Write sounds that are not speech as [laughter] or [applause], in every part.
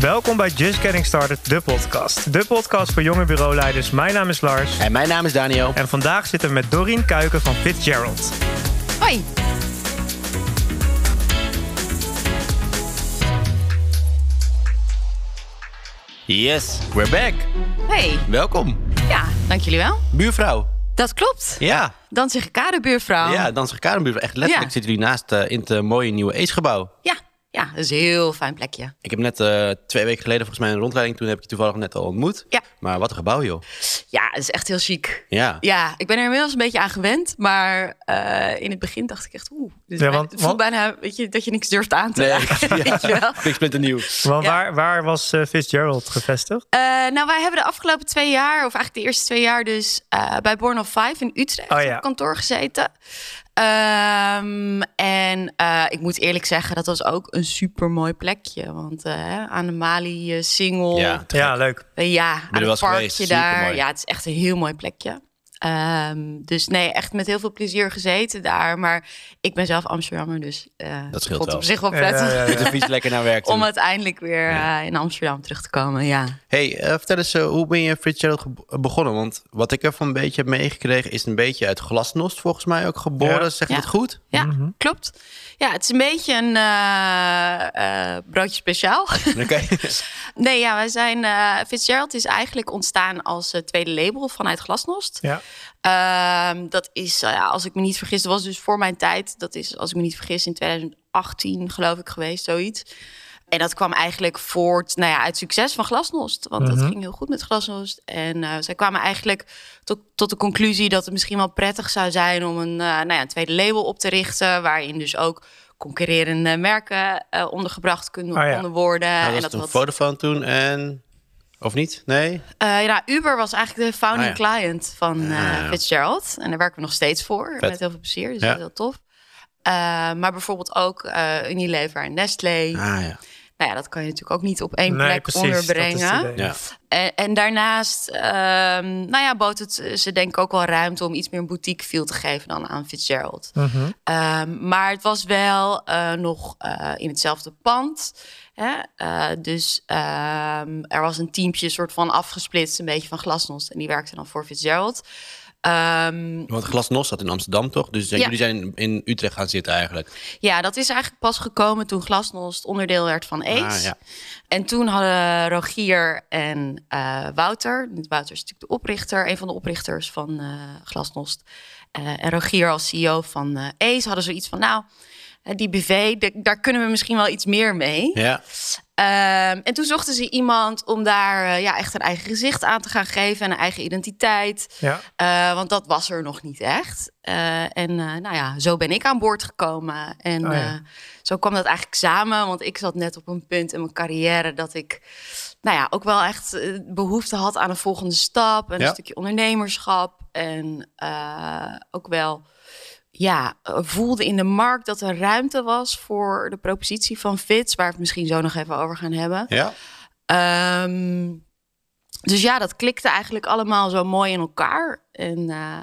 Welkom bij Just Getting Started, de podcast. De podcast voor jonge bureauleiders. Mijn naam is Lars. En mijn naam is Daniel. En vandaag zitten we met Dorien Kuiken van Fitzgerald. Hoi. Yes, we're back. Hey. Welkom. Ja, dank jullie wel. Buurvrouw. Dat klopt. Ja. Dan zeg ik kaderbuurvrouw. Ja, dan buurvrouw. Echt letterlijk Ja. zitten jullie naast eh, in het mooie nieuwe Ace-gebouw. Ja, ja, dat is een heel fijn plekje. Ik heb net eh, twee weken geleden volgens mij een rondleiding. Toen heb ik je toevallig net al ontmoet. Ja. Maar wat een gebouw, joh. Ja, het is echt heel chic. Ja. Ja, ik ben er inmiddels een beetje aan gewend. Maar eh, in het begin dacht ik echt, oeh. Ja, bij- want- het voelt want- bijna weet je, dat je niks durft aan te Nee, raken. [laughs] ja. Weet je wel? Ik splinter nieuw. Want Ja. waar, waar was eh, Fitzgerald gevestigd? Eh, nou, wij hebben de afgelopen twee jaar, of eigenlijk de eerste twee jaar, dus eh, bij Born of Five in Utrecht Oh ja. op kantoor gezeten. Ehm, en eh, ik moet eerlijk zeggen, dat was ook een super mooi plekje. Want eh, aan de Mali eh, single. Ja, Ja, leuk. Ja, aan het parkje geweest? daar. Supermooi. Ja, het is echt een heel mooi plekje. Ehm, dus nee, echt met heel veel plezier gezeten daar. Maar ik ben zelf Amsterdammer, dus eh Dat scheelt vond het wel. op zich wel prettig. ja, ja, lekker naar werk. [laughs] Om uiteindelijk weer Ja. eh, in Amsterdam terug te komen, ja. Hey, eh, vertel eens, hoe ben je Fitzgerald ge- begonnen? Want wat ik ervan een beetje heb meegekregen... is een beetje uit glasnost volgens mij ook geboren. Ja. Zeg je Ja. het goed? Ja, Mhm. klopt. Ja, het is een beetje een eh, eh, broodje speciaal. [laughs] Oké. [laughs] nee, ja, wij zijn... eh, Fitzgerald is eigenlijk ontstaan als eh, tweede label vanuit Glasnost. Ja. Ehm, dat is, ja, als ik me niet vergis, dat was dus voor mijn tijd. Dat is, als ik me niet vergis, in 2018 geloof ik geweest, zoiets. En dat kwam eigenlijk voort nou ja, uit succes van Glasnost. Want Mhm. dat ging heel goed met Glasnost. En eh, zij kwamen eigenlijk tot, tot de conclusie dat het misschien wel prettig zou zijn... om een, eh, nou ja, een tweede label op te richten... waarin dus ook concurrerende merken eh, ondergebracht kunnen, Oh ja. konden worden. Nou, en was dat toen wat, Vodafone toen en... Of niet? Nee? Eh, ja, Uber was eigenlijk de founding Ah, ja. client van eh, Ah. Fitzgerald. En daar werken we nog steeds voor. Vet. Met heel veel plezier. Dus Ja. dat is heel tof. Eh, maar bijvoorbeeld ook eh, Unilever en Nestlé. Ah ja. Nou ja, dat kan je natuurlijk ook niet op één Nee, plek precies. onderbrengen. Ja. En, en daarnaast, ehm, nou ja, bood het ze denk ik ook wel ruimte om iets meer een boutique feel te geven dan aan Fitzgerald. Mhm. Ehm, maar het was wel eh, nog eh, in hetzelfde pand. Hè? Eh, dus ehm, er was een teampje soort van afgesplitst, een beetje van Glasnost. En die werkte dan voor Fitzgerald. Ehm, Want Glasnost zat in Amsterdam toch? Dus Ja. jullie zijn in Utrecht gaan zitten eigenlijk. ja, dat is eigenlijk pas gekomen toen Glasnost onderdeel werd van Ace. Ah, ja. En toen hadden Rogier en eh, Wouter, Wouter is natuurlijk de oprichter, een van de oprichters van eh, Glasnost. Eh, en Rogier als CEO van Ace hadden zoiets van, nou, die BV, de- daar kunnen we misschien wel iets meer mee. Ja. Ehm, en toen zochten ze iemand om daar eh, ja, echt een eigen gezicht aan te gaan geven en een eigen identiteit. Ja. Eh, want dat was er nog niet echt. Eh, en eh, nou ja, zo ben ik aan boord gekomen. En Oh ja. eh, zo kwam dat eigenlijk samen. Want ik zat net op een punt in mijn carrière dat ik nou ja, ook wel echt eh, behoefte had aan een volgende stap. En Ja. een stukje ondernemerschap. En eh, ook wel ja, eh, voelde in de markt dat er ruimte was voor de propositie van Fits. Waar we het misschien zo nog even over gaan hebben. Ja. Ehm, dus ja, dat klikte eigenlijk allemaal zo mooi in elkaar. En eh,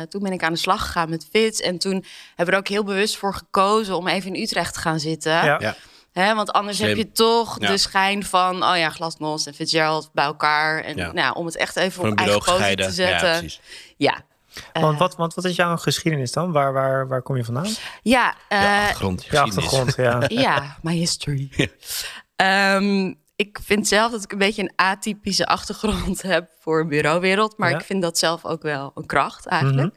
eh, toen ben ik aan de slag gegaan met Fits. En toen hebben we er ook heel bewust voor gekozen om even in Utrecht te gaan zitten. Ja. Ja. Hè, want anders Slim. heb je toch Ja. de schijn van, oh ja, Glasnost en Fitzgerald bij elkaar. En Ja. nou, om het echt even Voor een op eigen poten te Ja, zetten. precies. Ja, Eh, Want, wat, want wat is jouw geschiedenis dan? Waar, waar, waar kom je vandaan? ja, eh, achtergrond. Je geschiedenis. achtergrond, ja. [laughs] ja, my history. Ehm, ik vind zelf dat ik een beetje een atypische achtergrond [laughs] heb voor een bureauwereld. Maar Ja. ik vind dat zelf ook wel een kracht eigenlijk.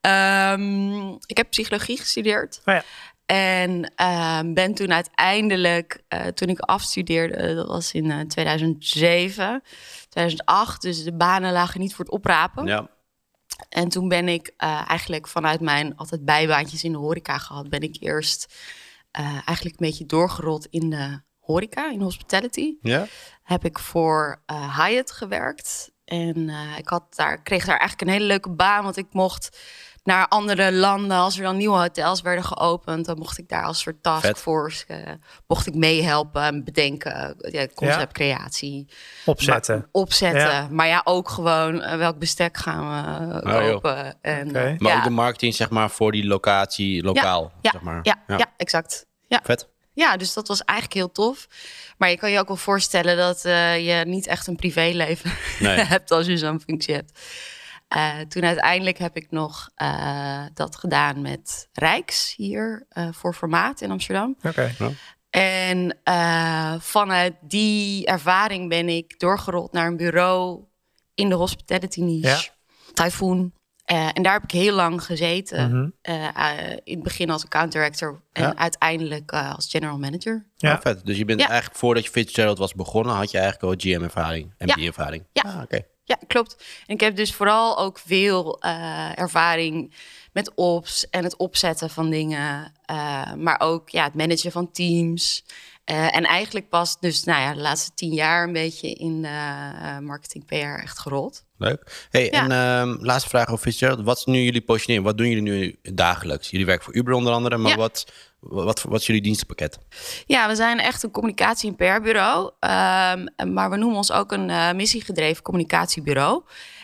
Ehm, ik heb psychologie gestudeerd. Oh ja. En ehm, ben toen uiteindelijk, eh, toen ik afstudeerde, eh, dat was in eh, 2007, 2008. Dus de banen lagen niet voor het oprapen. Ja. En toen ben ik eh, eigenlijk vanuit mijn altijd bijbaantjes in de horeca gehad, ben ik eerst eh, eigenlijk een beetje doorgerold in de horeca, in hospitality. Ja. Heb ik voor eh, Hyatt gewerkt. En ik had daar, kreeg daar eigenlijk een hele leuke baan, want ik mocht naar andere landen. Als er dan nieuwe hotels werden geopend, dan mocht ik daar als soort taskforce, eh, mocht ik meehelpen en bedenken, eh, ja, conceptcreatie. Opzetten. Maar, opzetten. Ja. Maar ja, ook gewoon eh, welk bestek gaan we eh, Oh, kopen. En, Maar ja, ook de marketing zeg maar voor die locatie lokaal. ja, zeg maar. ja, ja. exact. Ja, Vet. ja, dus dat was eigenlijk heel tof. Maar je kan je ook wel voorstellen dat eh, je niet echt een privéleven Nee. [laughs] hebt als je zo'n functie hebt. Eh, toen uiteindelijk heb ik nog eh, dat gedaan met Rijks hier eh, voor formaat in Amsterdam. Oké. En eh, vanuit die ervaring ben ik doorgerold naar een bureau in de hospitality niche. Ja. Typhoon. Eh, en daar heb ik heel lang gezeten. Mhm. In het begin als account director en Ja. uiteindelijk eh, als general manager. Ja. Oh, vet. Dus je bent Ja. eigenlijk voordat je Fitzgerald was begonnen, had je eigenlijk al GM-ervaring, MD-ervaring. Ja. Ah, oké. Ja, klopt. En ik heb dus vooral ook veel eh, ervaring met ops en het opzetten van dingen. eh, maar ook ja, het managen van teams. Eh, en eigenlijk pas dus nou ja, de laatste tien jaar een beetje in marketing PR echt gerold. Leuk. Hey, Ja. en ehm, laatste vraag over Fitzgerald. Wat is nu jullie positionering? Wat doen jullie nu dagelijks? Jullie werken voor Uber onder andere, maar Ja. wat, wat, wat is jullie dienstenpakket? Ja, we zijn echt een communicatie- en PR-bureau. ehm, maar we noemen ons ook een eh, missiegedreven communicatiebureau.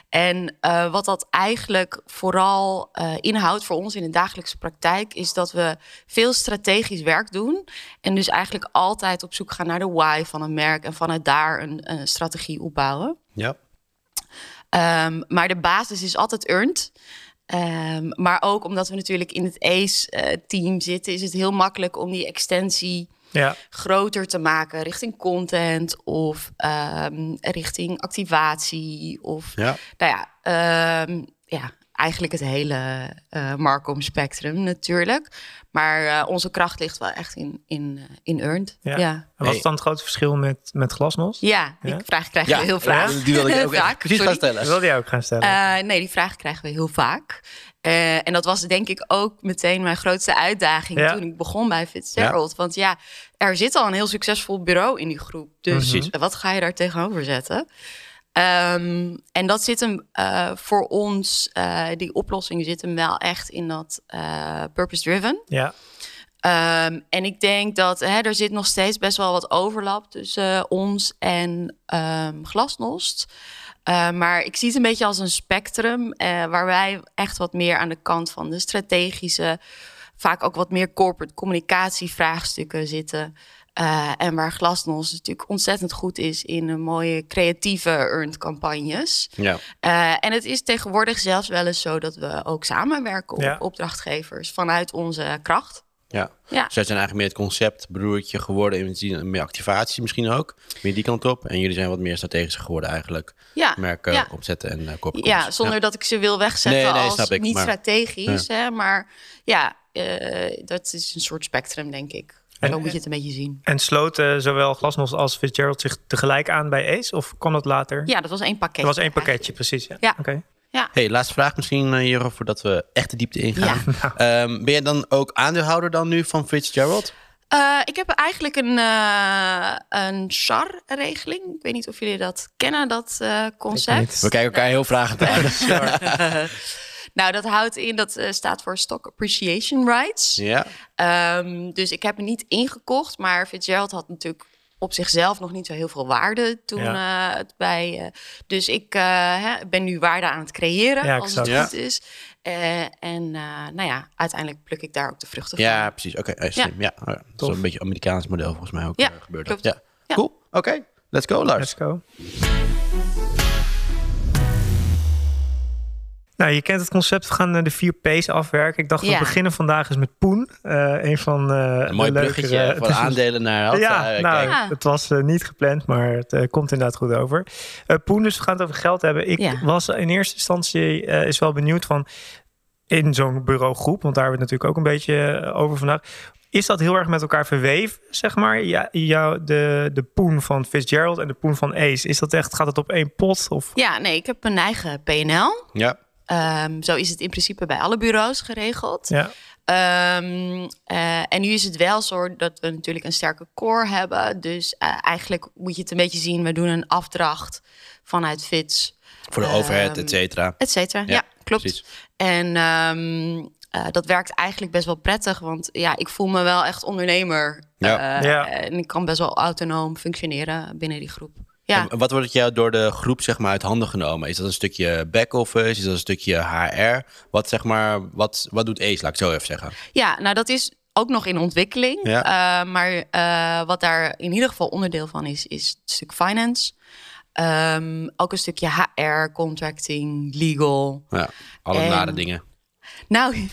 En eh, wat dat eigenlijk vooral eh, inhoudt voor ons in de dagelijkse praktijk, is dat we veel strategisch werk doen. En dus eigenlijk altijd op zoek gaan naar de why van een merk en vanuit daar een, een strategie opbouwen. Ja. Ehm, maar de basis is altijd earned. Ehm, maar ook omdat we natuurlijk in het ACE-team zitten, is het heel makkelijk om die extensie Ja. groter te maken richting content of ehm, richting activatie of Ja. nou ja, ehm, ja, eigenlijk het hele eh Marcom spectrum natuurlijk. Maar eh, onze kracht ligt wel echt in, in, eh, in earned. Ja. Ja. ja. En wat is dan het grote verschil met, met glasnost? Ja, Ja? die vraag krijg je Ja, heel vaak. Die wilde ik ook [laughs] Vaak, precies sorry. gaan stellen. Dat wilde jij ook gaan stellen. Eh, nee, die vraag krijgen we heel vaak. Eh, en dat was denk ik ook meteen mijn grootste uitdaging Ja. toen ik begon bij Fitzgerald. Want ja, er zit al een heel succesvol bureau in die groep. Dus Precies. wat ga je daar tegenover zetten? Ehm, en dat zit hem eh, voor ons, eh, die oplossing zit hem wel echt in dat eh, purpose-driven. ja. Ehm, en ik denk dat hè, er zit nog steeds best wel wat overlap tussen ons en ehm, Glasnost. Maar ik zie het een beetje als een spectrum, waar wij echt wat meer aan de kant van de strategische, vaak ook wat meer corporate communicatievraagstukken zitten. Eh, en waar Glasnost natuurlijk ontzettend goed is in een mooie creatieve earned campagnes. Ja. Eh, en het is tegenwoordig zelfs wel eens zo dat we ook samenwerken Ja. op opdrachtgevers vanuit onze kracht. Ja. Ja. Zij zijn eigenlijk meer het concept broertje geworden. In meer activatie misschien ook. Meer die kant op. En jullie zijn wat meer strategisch geworden eigenlijk. Ja, Merken ja. opzetten en uh, ja zonder dat ik ze wil wegzetten Nee, nee, als snap ik, niet maar- strategisch. Hè, maar ja, eh, dat is een soort spectrum, denk ik. En- Zo moet je het een beetje zien. En sloten zowel Glasnost als Fitzgerald zich tegelijk aan bij Ace? Of kwam dat later? Ja, dat was één pakketje. Dat was één pakketje, precies. Ja. Ja. Oké. Hey, laatste vraag misschien, uh, Jero, voordat we echt de diepte ingaan. [laughs] Ehm, ben je dan ook aandeelhouder dan nu van Fitzgerald? Eh, ik heb eigenlijk een, eh een SAR-regeling. Ik weet niet of jullie dat kennen, dat eh, concept. We kijken elkaar heel vragend aan. [laughs] [laughs] nou, dat houdt in, dat eh, staat voor Stock Appreciation Rights. ja, Ehm, dus ik heb het niet ingekocht, maar Fitzgerald had natuurlijk op zichzelf nog niet zo heel veel waarde toen Ja. eh, het bij. eh, dus ik eh, hè, ben nu waarde aan het creëren Ja, als het goed is. Eh, en eh, nou ja, uiteindelijk pluk ik daar ook de vruchten ja van. precies. Oké, slim. Ja. oh ja. Dat is een beetje Amerikaans model volgens mij ook Ja, gebeurd. klopt. Ja. Ja. Cool. Oké, let's go Lars. Let's go. Nou, je kent het concept. We gaan eh, de vier P's afwerken. Ik dacht, we beginnen vandaag eens met Poen. Eh, een van eh Een mooi de bruggetje leukere- van aandelen naar Alta. Ja, nou. Ja. het was eh, niet gepland, maar het eh, komt inderdaad goed over. Eh Poen, dus we gaan het over geld hebben. Ik Ja. was in eerste instantie eh, is wel benieuwd van in zo'n bureaugroep, want daar hebben we het natuurlijk ook een beetje over vandaag. Is dat heel erg met elkaar verweven, zeg maar? Ja, jou, de, de poen van Fitzgerald en de poen van Ace. Is dat echt, gaat het op één pot? Of? Ja, nee, ik heb mijn eigen PNL. Ja, Ehm, zo is het in principe bij alle bureaus geregeld. Ja, Ehm, eh, en nu is het wel zo dat we natuurlijk een sterke core hebben. Dus eh, eigenlijk moet je het een beetje zien. We doen een afdracht vanuit FITS, voor de Ehm, overhead, et cetera. et cetera. Ja, Ja, klopt. precies. En ehm, eh, dat werkt eigenlijk best wel prettig. Want ja, ik voel me wel echt ondernemer. Ja. Eh, Ja. En ik kan best wel autonoom functioneren binnen die groep. Ja. En Wat wordt het jou door de groep zeg maar uit handen genomen? Is dat een stukje back-office? Is dat een stukje HR? Wat zeg maar, wat, wat doet Ace, laat ik zo even zeggen? Ja, nou dat is ook nog in ontwikkeling. Ja. Eh, maar eh, wat daar in ieder geval onderdeel van is, is het stuk finance. Ehm, ook een stukje HR, contracting, legal. Ja, alle En- nare dingen. Nou,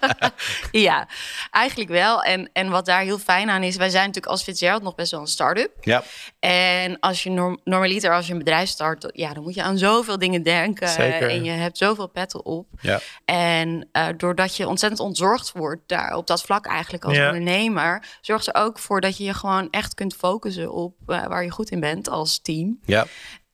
[laughs] ja, eigenlijk wel. En, en wat daar heel fijn aan is, wij zijn natuurlijk als Fitzgerald nog best wel een start-up. Ja, En als je norm, normaliter, als je een bedrijf start, ja, dan moet je aan zoveel dingen denken. Zeker. En je hebt zoveel petten op. ja. En eh, doordat je ontzettend ontzorgd wordt daar op dat vlak eigenlijk als Ja. ondernemer, zorgt er ook voor dat je je gewoon echt kunt focussen op eh, waar je goed in bent als team. ja.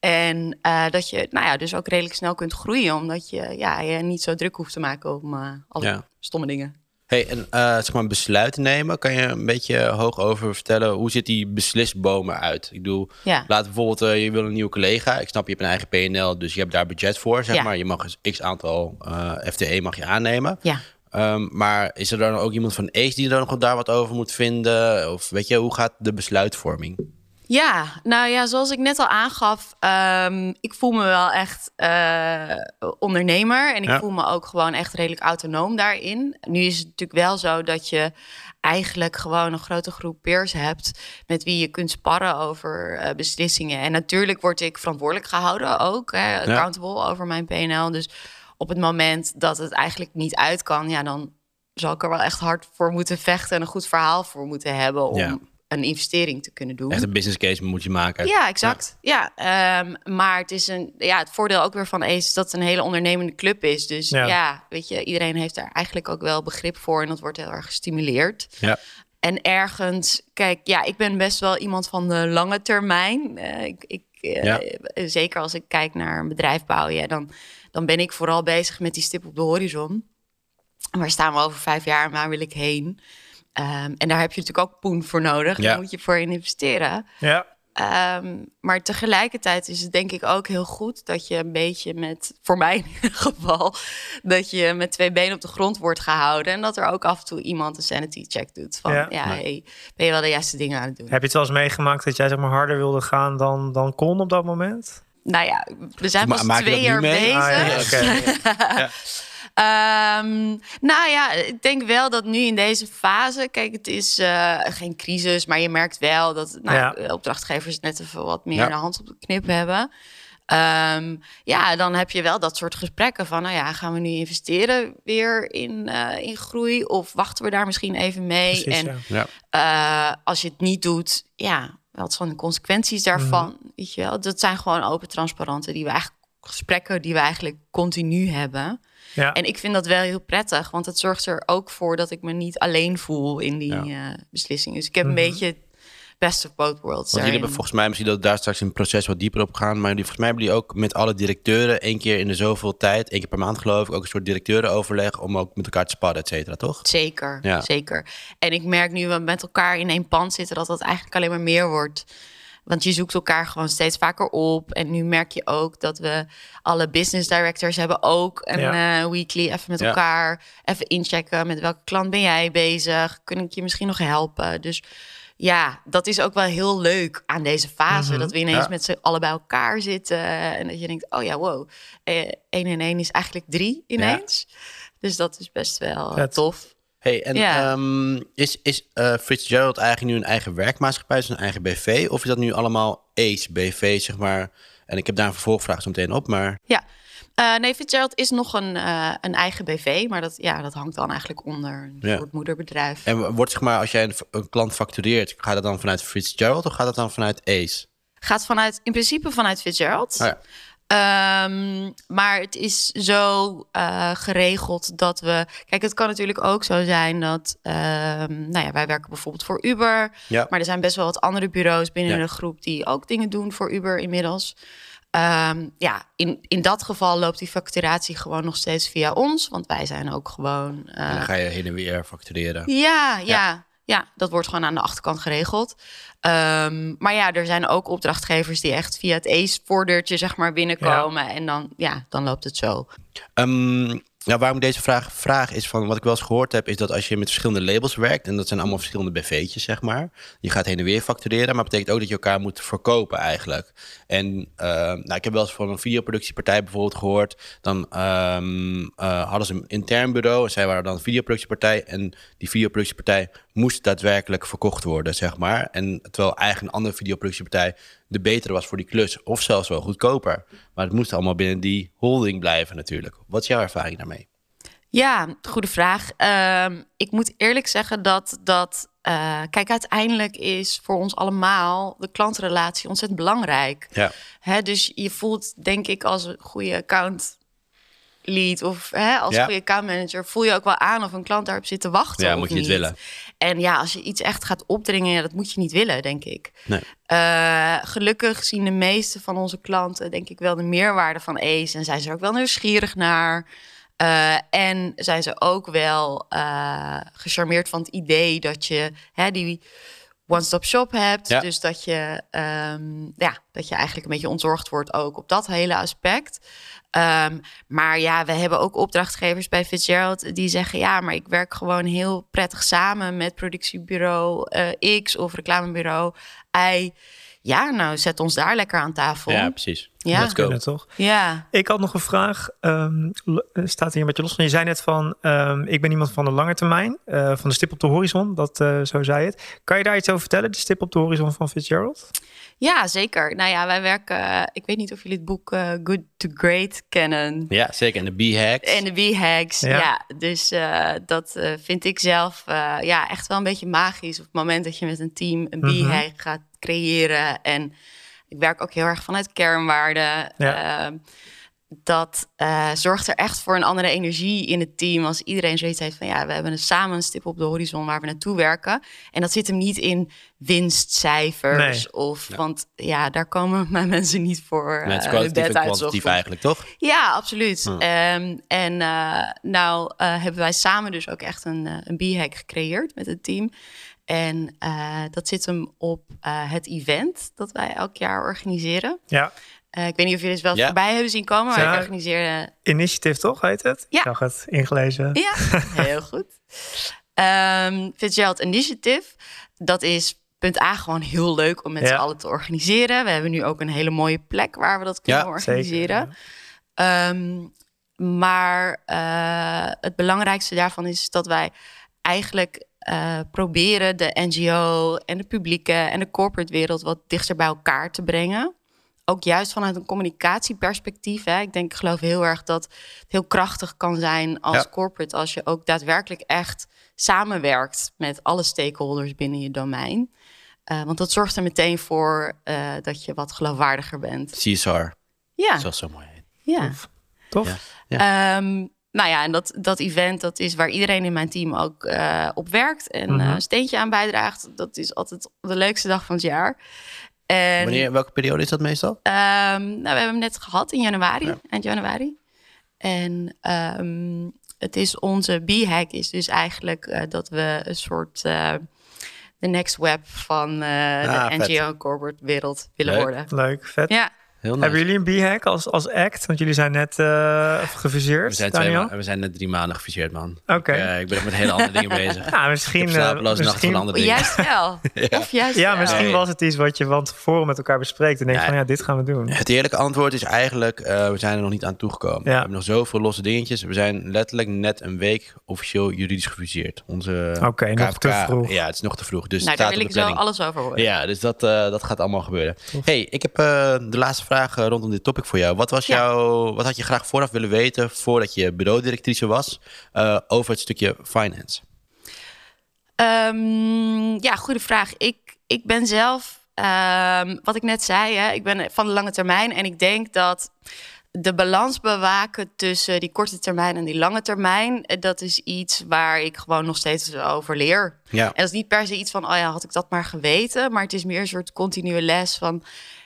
En eh, dat je, nou ja, dus ook redelijk snel kunt groeien, omdat je ja, je niet zo druk hoeft te maken om eh alle Ja. stomme dingen. Hey, en eh, zeg maar besluiten nemen, kan je een beetje hoog over vertellen? Hoe ziet die beslisbomen uit? Ik bedoel, Ja. laat bijvoorbeeld, je wil een nieuwe collega. Ik snap, je hebt een eigen PNL, dus je hebt daar budget voor, zeg Ja. maar. Je mag eens x aantal eh, FTE mag je aannemen. Ja. Ehm, maar is er dan ook iemand van ACE die er nog daar wat over moet vinden? Of weet je, hoe gaat de besluitvorming? Ja, nou ja, zoals ik net al aangaf, ehm, ik voel me wel echt eh, ondernemer en ik Ja. voel me ook gewoon echt redelijk autonoom daarin. Nu is het natuurlijk wel zo dat je eigenlijk gewoon een grote groep peers hebt met wie je kunt sparren over eh, beslissingen. En natuurlijk word ik verantwoordelijk gehouden ook, hè, accountable over mijn PNL. Dus op het moment dat het eigenlijk niet uit kan, ja, dan zal ik er wel echt hard voor moeten vechten en een goed verhaal voor moeten hebben om Ja. Een investering te kunnen doen. Echt een business case moet je maken. Ja, exact. Ja, ehm, maar het is een ja, het voordeel ook weer van Ace is dat het een hele ondernemende club is. Dus Ja. ja. weet je, iedereen heeft daar eigenlijk ook wel begrip voor en dat wordt heel erg gestimuleerd. Ja. En ergens, kijk, ja, ik ben best wel iemand van de lange termijn. Eh, ik, ik, eh. Zeker als ik kijk naar een bedrijf bouwen, ja, dan, dan ben ik vooral bezig met die stip op de horizon. Waar staan we over vijf jaar en waar wil ik heen? Ehm, en daar heb je natuurlijk ook poen voor nodig. Ja. Daar moet je voor in investeren. Ja, Ehm, maar tegelijkertijd is het denk ik ook heel goed dat je een beetje met, voor mij in ieder geval, dat je met twee benen op de grond wordt gehouden. En dat er ook af en toe iemand een sanity check doet. Van Ja. ja, Nee. hey, ben je wel de juiste dingen aan het doen? heb je het wel eens meegemaakt dat jij zeg maar harder wilde gaan dan, dan kon op dat moment? Nou ja, we zijn Ma- pas twee nu jaar mee? bezig. Ah, ja. [laughs] Ehm, nou ja, ik denk wel dat nu in deze fase, kijk, het is eh, geen crisis, maar je merkt wel dat nou, Ja. opdrachtgevers net even wat meer Ja. de hand op de knip hebben. Ehm, ja, dan heb je wel dat soort gesprekken van, nou ja, gaan we nu investeren weer in, eh, in groei of wachten we daar misschien even mee? Precies, en ja. Eh, als je het niet doet, ja, wat zijn de consequenties daarvan? Mhm. Weet je wel, dat zijn gewoon open, transparante, die we eigenlijk gesprekken die we eigenlijk continu hebben. Ja. En ik vind dat wel heel prettig, want het zorgt er ook voor dat ik me niet alleen voel in die Ja. eh, beslissing. Dus ik heb Mhm. een beetje best of both worlds. Want jullie hebben volgens mij, misschien dat we daar straks in het proces wat dieper op gaan, maar jullie, volgens mij hebben jullie ook met alle directeuren één keer in de zoveel tijd, één keer per maand geloof ik, ook een soort directeurenoverleg om ook met elkaar te sparren, et cetera, toch? Zeker, Ja. zeker. En ik merk nu we met elkaar in één pand zitten dat dat eigenlijk alleen maar meer wordt. Want je zoekt elkaar gewoon steeds vaker op. En nu merk je ook dat we alle business directors hebben ook een Ja. eh, weekly even met Ja. elkaar even inchecken met welke klant ben jij bezig? Kun ik je misschien nog helpen? Dus ja, dat is ook wel heel leuk aan deze fase. Mhm. Dat we ineens Ja. met z'n allen bij elkaar zitten. En dat je denkt, oh ja, wow. eh, één en één is eigenlijk drie ineens. Dus dat is best wel Vet. tof. Hey, en Ja. ehm, is, is eh Fitzgerald eigenlijk nu een eigen werkmaatschappij, een eigen BV, of is dat nu allemaal ACE BV, zeg maar? En ik heb daar een vervolgvraag zo meteen op, maar Ja, Eh, nee, Fitzgerald is nog een, eh, een eigen BV, maar dat, ja, dat hangt dan eigenlijk onder een Ja. soort moederbedrijf. en wordt zeg maar, als jij een, een klant factureert, gaat dat dan vanuit Fitzgerald of gaat dat dan vanuit ACE? Gaat vanuit, in principe vanuit Fitzgerald. Oh ja. Ehm, maar het is zo eh, geregeld dat we. Kijk, het kan natuurlijk ook zo zijn dat. ehm, nou ja, wij werken bijvoorbeeld voor Uber. Ja. Maar er zijn best wel wat andere bureaus binnen Ja. de groep die ook dingen doen voor Uber inmiddels. Ehm, ja, in, in dat geval loopt die facturatie gewoon nog steeds via ons. Want wij zijn ook gewoon. eh, En dan ga je heen en weer factureren. ja, ja, ja, dat wordt gewoon aan de achterkant geregeld. Ehm, maar ja, er zijn ook opdrachtgevers die echt via het ACE-voordeurtje zeg maar binnenkomen. En dan, ja, dan loopt het zo. Ehm, Ja, waarom ik deze vraag vraag is van wat ik wel eens gehoord heb, is dat als je met verschillende labels werkt, en dat zijn allemaal verschillende BV'tjes, zeg maar. Je gaat heen en weer factureren, maar betekent ook dat je elkaar moet verkopen eigenlijk. En eh, nou, ik heb wel eens van een videoproductiepartij bijvoorbeeld gehoord. Dan ehm, eh, hadden ze een intern bureau en zij waren dan een videoproductiepartij. En die videoproductiepartij moest daadwerkelijk verkocht worden, zeg maar. En terwijl eigenlijk een andere videoproductiepartij de betere was voor die klus, of zelfs wel goedkoper. Maar het moest allemaal binnen die holding blijven natuurlijk. Wat is jouw ervaring daarmee? Ja, goede vraag. Ehm, ik moet eerlijk zeggen dat dat. eh, kijk, uiteindelijk is voor ons allemaal de klantrelatie ontzettend belangrijk. Ja. Hè, dus je voelt, denk ik, als een goede account lead of hè, als Ja. goede account manager, voel je ook wel aan of een klant daarop zit te wachten. Ja, of moet je het willen. En ja, als je iets echt gaat opdringen, ja, dat moet je niet willen, denk ik. Nee. Eh, gelukkig zien de meeste van onze klanten, denk ik, wel de meerwaarde van Ace. En zijn ze er ook wel nieuwsgierig naar. Eh, en zijn ze ook wel eh, gecharmeerd van het idee dat je hè, die one-stop shop hebt. Ja. Dus dat je, ehm, ja, dat je eigenlijk een beetje ontzorgd wordt ook op dat hele aspect. Ehm, maar ja, we hebben ook opdrachtgevers bij Fitzgerald die zeggen: ja, maar ik werk gewoon heel prettig samen met productiebureau eh, X of reclamebureau Y. Ja, nou, zet ons daar lekker aan tafel. Ja, precies. Ja. Go. Kunnen, toch? Ja. Ik had nog een vraag. ehm, eh, staat hier een beetje los van. Je zei net van, ehm, ik ben iemand van de lange termijn, eh, van de stip op de horizon. Dat, eh, zo zei het. Kan je daar iets over vertellen? De stip op de horizon van Fitzgerald? Ja, zeker. Nou ja, wij werken. eh, ik weet niet of jullie het boek eh, Good to Great kennen. Ja, zeker. En de B-hacks. En de B-hacks, Ja. ja. Dus eh, dat eh, vind ik zelf eh, ja, echt wel een beetje magisch. Op het moment dat je met een team een Mhm. B-hack gaat creëren. En ik werk ook heel erg vanuit kernwaarden. Ja. Dat eh, zorgt er echt voor een andere energie in het team. Als iedereen zoiets heeft van ja, we hebben een samen een stip op de horizon waar we naartoe werken. En dat zit hem niet in winstcijfers. Of, Want ja, daar komen [laughs] mijn mensen niet voor. Met eh, kwalitatief en kwantitatief eigenlijk, toch? Ja, absoluut. Hm. Ehm, en eh, nou eh, hebben wij samen dus ook echt een, een B-hack gecreëerd met het team. En eh, dat zit hem op eh, het event dat wij elk jaar organiseren. Ja. Eh, ik weet niet of jullie het wel Ja. voorbij hebben zien komen, maar Ja. ik organiseerde... Initiative toch, heet het? Ja. Ik zag het ingelezen. Ja, [laughs] heel goed. Ehm Fitzgerald Initiative, dat is punt A gewoon heel leuk om met Ja. z'n allen te organiseren. We hebben nu ook een hele mooie plek waar we dat kunnen Ja, organiseren. Ehm, maar eh, het belangrijkste daarvan is dat wij eigenlijk eh, proberen de NGO en de publieke en de corporate wereld wat dichter bij elkaar te brengen. Ook juist vanuit een communicatieperspectief. Hè. Ik denk, ik geloof heel erg dat het heel krachtig kan zijn als Ja. corporate als je ook daadwerkelijk echt samenwerkt met alle stakeholders binnen je domein. Eh, want dat zorgt er meteen voor eh, dat je wat geloofwaardiger bent. CSR, Ja, zoals zo mooi ja. Tof. Ja. Ehm, nou ja, en dat, dat event, dat is waar iedereen in mijn team ook eh, op werkt en Mhm. eh, een steentje aan bijdraagt. Dat is altijd de leukste dag van het jaar. En, Wanneer, welke periode is dat meestal? ehm, nou, we hebben hem net gehad in januari, Ja. eind januari. En ehm, het is onze B-hack is dus eigenlijk eh, dat we een soort eh, de next web van eh, Ah, de vet. NGO corporate wereld willen Leuk. worden. Leuk, vet. Ja, Heel nice. Hebben jullie een B-hack als, als act? Want jullie zijn net eh gefuseerd, we, zijn twee ma- we zijn net drie maanden gefuseerd, man. Oké. Ik, eh, ik ben echt met hele andere dingen [laughs] bezig. Nou, misschien, ik heb slapeloze eh, van andere dingen. juist wel. [laughs] Of juist ja, wel. misschien Nee. was het iets wat je van tevoren met elkaar bespreekt en denkt Ja. van ja, dit gaan we doen. Het eerlijke antwoord is eigenlijk, eh, we zijn er nog niet aan toegekomen. We hebben nog zoveel losse dingetjes. We zijn letterlijk net een week officieel juridisch gefuseerd. Onze Oké, nog te vroeg. Ja, het is nog te vroeg. Dus Nou, het daar staat wil ik de zo planning. alles over horen. Ja, dus dat, eh, dat gaat allemaal gebeuren. hey, ik heb eh, de laatste vraag eh, rondom dit topic voor jou. Wat, was Ja. jouw, wat had je graag vooraf willen weten voordat je bureaudirectrice was eh, over het stukje finance? Ehm, ja, goede vraag. Ik, ik ben zelf, ehm, wat ik net zei, hè, ik ben van de lange termijn. En ik denk dat de balans bewaken tussen die korte termijn en die lange termijn, eh, dat is iets waar ik gewoon nog steeds over leer. Ja. En dat is niet per se iets van, oh ja, had ik dat maar geweten. Maar het is meer een soort continue les van,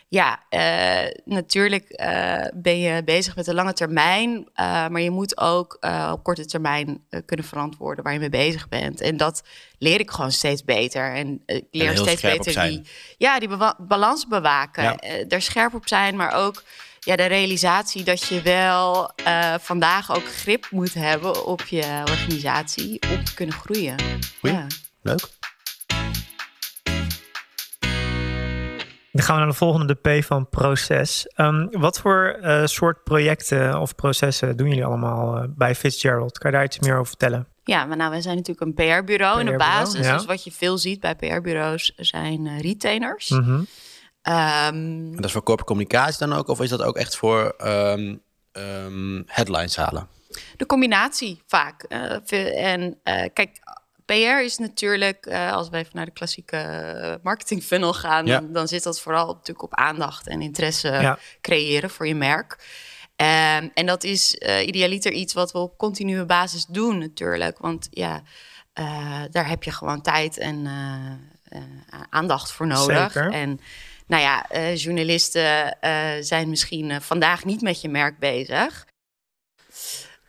ja, eh, natuurlijk eh, ben je bezig met de lange termijn. eh, maar je moet ook op korte termijn kunnen verantwoorden waar je mee bezig bent. En dat leer ik gewoon steeds beter. En ik leer steeds beter die, ja, die balans bewaken. Ja. Daar scherp op zijn, maar ook ja, de realisatie dat je wel vandaag ook grip moet hebben op je organisatie om te kunnen groeien. Goeie. Ja. Leuk. Dan gaan we naar de volgende, de P van proces. Ehm, wat voor eh, soort projecten of processen doen jullie allemaal eh, bij Fitzgerald? Kan je daar iets meer over vertellen? Ja, maar nou, wij zijn natuurlijk een PR-bureau in de basis. ja. Dus wat je veel ziet bij PR-bureaus zijn eh, retainers. Mhm. Ehm, En dat is voor corporate communicatie dan ook? Of is dat ook echt voor ehm, ehm, headlines halen? De combinatie vaak. Eh, en eh, kijk, PR is natuurlijk, eh, als we even naar de klassieke eh, marketing funnel gaan, Ja. dan, dan zit dat vooral natuurlijk op aandacht en interesse Ja. creëren voor je merk. Ehm, en dat is eh, idealiter iets wat we op continue basis doen natuurlijk. Want ja, daar heb je gewoon tijd en aandacht voor nodig. Zeker. En nou ja, journalisten zijn misschien vandaag niet met je merk bezig.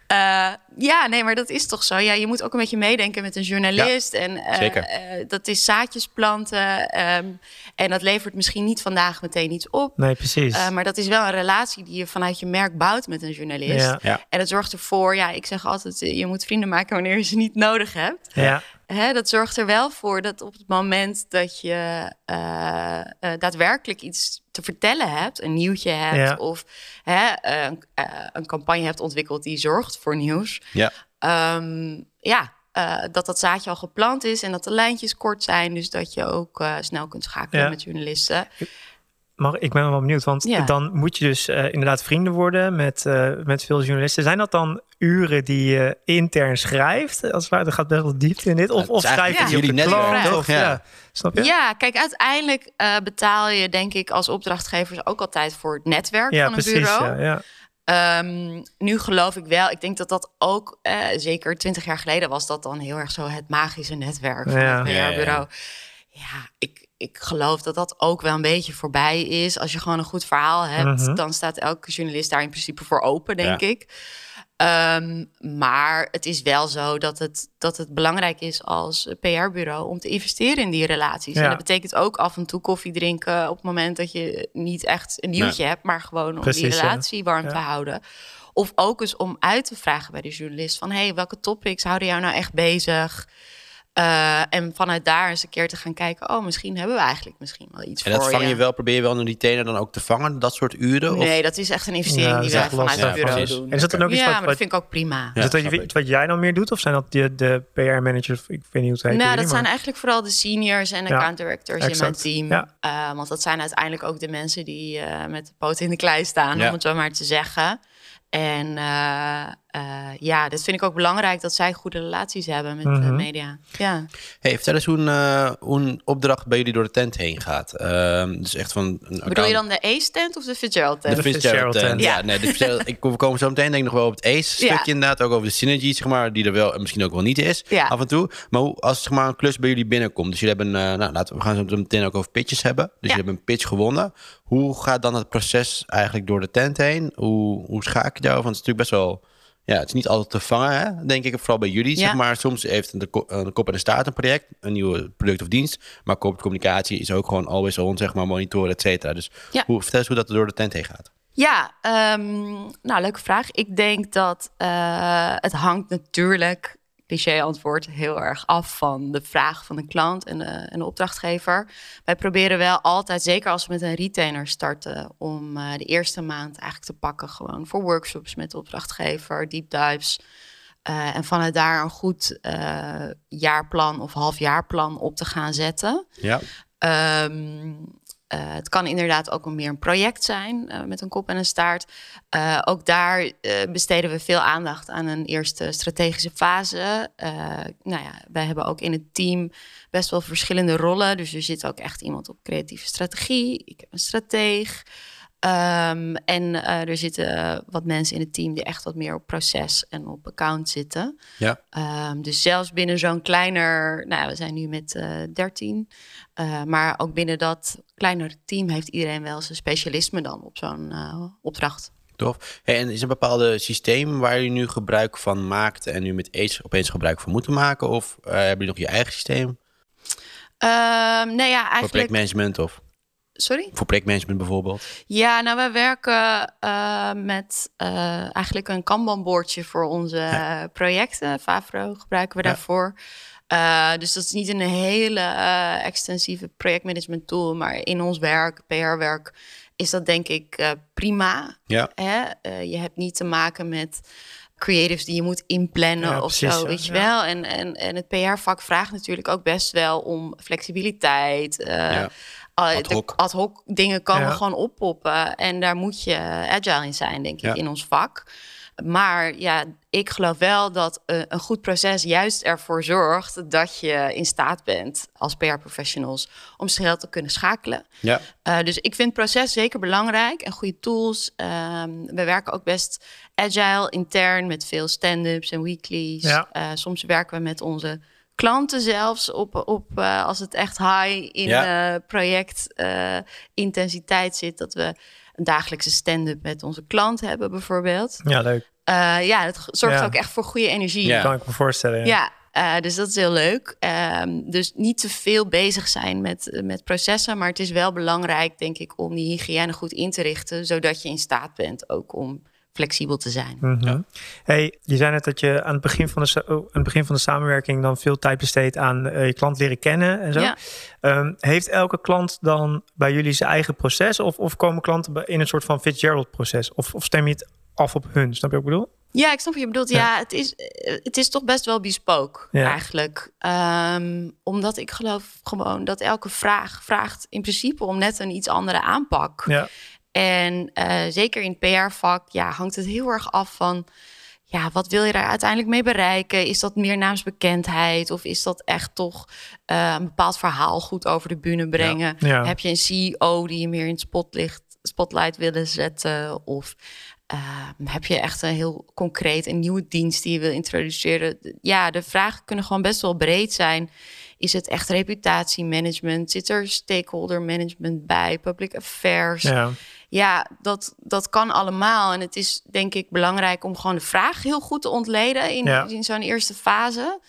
Eh, ja, nee, maar dat is toch zo. Ja, je moet ook een beetje meedenken met een journalist. en eh, zeker. eh, dat is zaadjes planten. ehm, en dat levert misschien niet vandaag meteen iets op. Nee, precies. Eh, maar dat is wel een relatie die je vanuit je merk bouwt met een journalist. ja. Ja. En dat zorgt ervoor, ja, ik zeg altijd, je moet vrienden maken wanneer je ze niet nodig hebt. Ja. Hè, dat zorgt er wel voor dat op het moment dat je eh, eh, daadwerkelijk iets te vertellen hebt, een nieuwtje hebt Ja. of hè, een, eh, een campagne hebt ontwikkeld die zorgt voor nieuws, Ja. Ehm, ja, eh, dat dat zaadje al geplant is en dat de lijntjes kort zijn, dus dat je ook eh, snel kunt schakelen Ja. met journalisten. Maar ik ben wel benieuwd, want Ja. dan moet je dus eh, inderdaad vrienden worden met, eh, met veel journalisten. Zijn dat dan uren die je intern schrijft? Als het ware, dat gaat best wel diepte in dit. Of, of schrijf je eigenlijk die op de jullie Of, toch? ja. Ja. Snap je? Ja, kijk, uiteindelijk eh, betaal je denk ik als opdrachtgevers ook altijd voor het netwerk Ja, van een precies. bureau. Ja, ja. Ehm, nu geloof ik wel, ik denk dat dat ook, eh, zeker twintig jaar geleden was dat dan heel erg zo het magische netwerk van Ja. het Ja, ja, ja. PR-bureau. Ja, ik, ik geloof dat dat ook wel een beetje voorbij is. Als je gewoon een goed verhaal hebt, Mhm. dan staat elke journalist daar in principe voor open, denk Ja. ik. Ehm, maar het is wel zo dat het, dat het belangrijk is als PR-bureau om te investeren in die relaties. Ja. En dat betekent ook af en toe koffie drinken op het moment dat je niet echt een nieuwtje hebt, maar gewoon om Precies, die relatie warm Ja. te houden. Of ook eens om uit te vragen bij de journalist van hey, welke topics houden jou nou echt bezig? Eh, en vanuit daar eens een keer te gaan kijken, oh, misschien hebben we eigenlijk misschien wel iets En dat voor vang je wel, probeer je wel een retainer dan ook te vangen, dat soort uren? Of? Nee, dat is echt een investering Ja, dat die wij vanuit het bureau precies. doen. En is dat dan ook iets ja, wat, maar dat vind ik ook prima. Ja, is dat wat, jij dan meer doet? Of zijn dat de, de PR-managers? Ik weet niet hoe het heet. nou, dat zijn eigenlijk vooral de seniors en Ja, account directors in mijn team. Ja. Eh, want dat zijn uiteindelijk ook de mensen die eh, met de poot in de klei staan, Ja. om het zo maar te zeggen. En eh, eh, ja, dat vind ik ook belangrijk dat zij goede relaties hebben met de Mhm. media. Ja. Hey, vertel eens hoe een, eh, hoe een opdracht bij jullie door de tent heen gaat. Ehm, dus echt van een Bedoel je dan de Ace-tent of de Fitzgerald-tent? De De Fitzgerald Fitzgerald tent. tent. Ja, nee, de Fitzgerald- ik, we komen zo meteen denk ik nog wel op het ACE-stukje Ja. inderdaad. Ook over de synergy, zeg maar, die er wel en misschien ook wel niet is Ja. af en toe. Maar hoe, als zeg maar, een klus bij jullie binnenkomt. Dus jullie hebben, eh, nou, laten we gaan zo meteen ook over pitches hebben. Dus jullie hebben een pitch gewonnen. Hoe gaat dan het proces eigenlijk door de tent heen? Hoe, hoe schaak je daarover? Want het is natuurlijk best wel... Ja, het is niet altijd te vangen, hè? denk ik. Vooral bij jullie, Ja. zeg maar. Soms heeft een, een kop en een staart een project. Een nieuwe product of dienst. Maar corporate communicatie is ook gewoon always on, zeg maar. Monitoren, et cetera. Dus Ja. hoe, vertel eens hoe dat er door de tent heen gaat. Ja, ehm, nou, leuke vraag. Ik denk dat eh, het hangt natuurlijk, cliché antwoord, heel erg af van de vraag van de klant en de, en de opdrachtgever. Wij proberen wel altijd, zeker als we met een retainer starten, om eh, de eerste maand eigenlijk te pakken gewoon voor workshops met de opdrachtgever, deep dives. Eh, en vanuit daar een goed eh, jaarplan of halfjaarplan op te gaan zetten. Ja. Ehm, eh, het kan inderdaad ook meer een project zijn eh, met een kop en een staart. Eh, ook daar besteden we veel aandacht aan een eerste strategische fase. Nou ja, wij hebben ook in het team best wel verschillende rollen. Dus er zit ook echt iemand op creatieve strategie. Ik heb een strateeg. Ehm, en eh, er zitten wat mensen in het team die echt wat meer op proces en op account zitten. Ja. Ehm, dus zelfs binnen zo'n kleiner, nou we zijn nu met eh 13, eh, maar ook binnen dat kleinere team heeft iedereen wel zijn specialisme dan op zo'n opdracht. Tof. Hey, en is er een bepaalde systeem waar je nu gebruik van maakt en nu met ACE opeens gebruik van moeten maken? Of hebben jullie nog je eigen systeem Ehm nee ja, voor eigenlijk projectmanagement? Of? Sorry? Voor projectmanagement bijvoorbeeld. Ja, nou, wij werken uh, met uh, eigenlijk een Kanban-boordje voor onze ja. projecten. Favro gebruiken we ja. daarvoor. Uh, dus dat is niet een hele extensieve projectmanagement tool, maar in ons werk, PR-werk, is dat denk ik prima. Ja. Hè? je hebt niet te maken met creatives die je moet inplannen ja, of zo, weet je wel. En, en, en het PR-vak vraagt natuurlijk ook best wel om flexibiliteit. Uh, ja. Ad hoc. ad hoc dingen komen gewoon oppoppen. En daar moet je agile in zijn, denk ik, in ons vak. Maar ja, ik geloof wel dat uh, een goed proces juist ervoor zorgt dat je in staat bent als PR-professionals om snel te kunnen schakelen. Ja. Uh, dus ik vind het proces zeker belangrijk en goede tools. Um, we werken ook best agile intern met veel stand-ups en weeklies. Ja. Uh, soms werken we met onze klanten zelfs op, op als het echt high in Ja. project intensiteit zit, dat we een dagelijkse stand-up met onze klant hebben bijvoorbeeld. Ja, leuk. Uh, ja, het zorgt Ja. ook echt voor goede energie. Ja. Kan ik me voorstellen. Ja. Ja, eh, dus dat is heel leuk. Ehm, dus niet te veel bezig zijn met, met processen. Maar het is wel belangrijk, denk ik, om die hygiëne goed in te richten. Zodat je in staat bent ook om flexibel te zijn. Mhm. Hey, je zei net dat je aan het begin van de, oh, aan het begin van de samenwerking dan veel tijd besteedt aan eh, je klant leren kennen en zo. Ja. Ehm, heeft elke klant dan bij jullie zijn eigen proces of, of komen klanten bij- in een soort van Fitzgerald-proces? Of, of stem je het af op hun? Snap je wat ik bedoel? Ja, ik snap wat je bedoelt. Ja, Ja. het, is, eh, het is toch best wel bespoke Ja. eigenlijk. Ehm, omdat ik geloof gewoon dat elke vraag vraagt in principe om net een iets andere aanpak. Ja, En eh, zeker in het PR-vak ja, hangt het heel erg af van... Ja, wat wil je daar uiteindelijk mee bereiken? Is dat meer naamsbekendheid? Of is dat echt toch eh, een bepaald verhaal goed over de bühne brengen? Ja. Heb je een CEO die je meer in het spotlicht, spotlight willen zetten? Of eh, heb je echt een heel concreet een nieuwe dienst die je wil introduceren? Ja, de vragen kunnen gewoon best wel breed zijn. Is het echt reputatiemanagement? Zit er stakeholder management bij? Public affairs? ja. Ja, dat, dat kan allemaal. En het is denk ik belangrijk om gewoon de vraag heel goed te ontleden in, Ja. in zo'n eerste fase.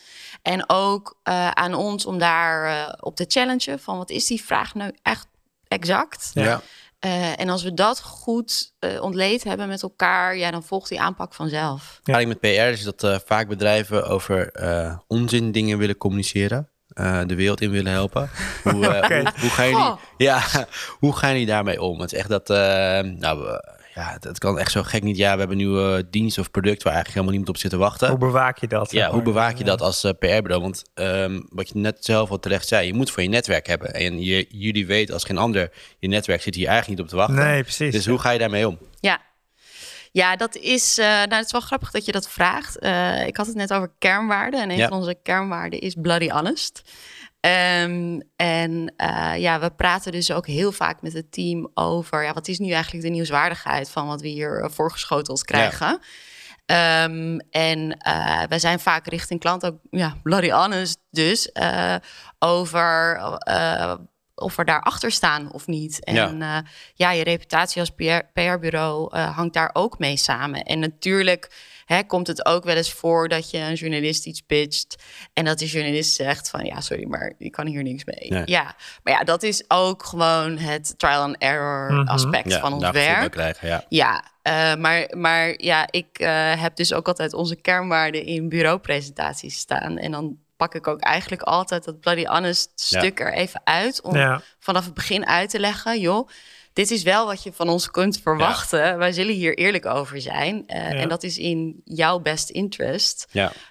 En ook eh, aan ons om daar eh, op te challengen van wat is die vraag nou echt exact? Ja. Eh, en als we dat goed eh, ontleed hebben met elkaar, ja, dan volgt die aanpak vanzelf. Ja. Eigenlijk met PR is dat vaak bedrijven over eh, onzin dingen willen communiceren. Eh, de wereld in willen helpen. [laughs] Hoe, eh, Oké. hoe, hoe, gaan jullie, Goh. ja, [laughs] hoe gaan jullie daarmee om? Het is echt dat, eh, nou, ja, het, het kan echt zo gek niet. Ja, we hebben een nieuwe dienst of product waar eigenlijk helemaal niemand op zit te wachten. Hoe bewaak je dat? Ja, hoe bewaak je Ja. dat als PR-bureau? Want ehm, wat je net zelf al terecht zei, je moet voor je netwerk hebben. En je, jullie weten als geen ander, je netwerk zit hier eigenlijk niet op te wachten. Nee, precies. Dus hoe ga je daarmee om? Ja. Ja, dat is, eh, nou, het is wel grappig dat je dat vraagt. Eh, ik had het net over kernwaarden. En een Ja. van onze kernwaarden is bloody honest. Ehm, en eh, ja, we praten dus ook heel vaak met het team over... Ja, wat is nu eigenlijk de nieuwswaardigheid van wat we hier voorgeschoteld krijgen? Ehm, en eh, wij zijn vaak richting klant ook ja, bloody honest dus over of we daarachter staan of niet. En Ja. ja, ja je reputatie als PR PR-bureau eh, hangt daar ook mee samen. En natuurlijk hè, komt het ook wel eens voor dat je een journalist iets pitcht en dat die journalist zegt van ja, sorry, maar ik kan hier niks mee. Nee. Ja, maar ja, dat is ook gewoon het trial and error Mhm. aspect van ons werk. krijgen, ja. Ja, eh, maar, maar ja, ik eh, heb dus ook altijd onze kernwaarden in bureaupresentaties staan. En dan pak ik ook eigenlijk altijd dat Bloody Honest Ja. stuk er even uit. Om Ja. vanaf het begin uit te leggen, joh, dit is wel wat je van ons kunt verwachten. Wij zullen hier eerlijk over zijn. Eh, Ja. En dat is in jouw best interest.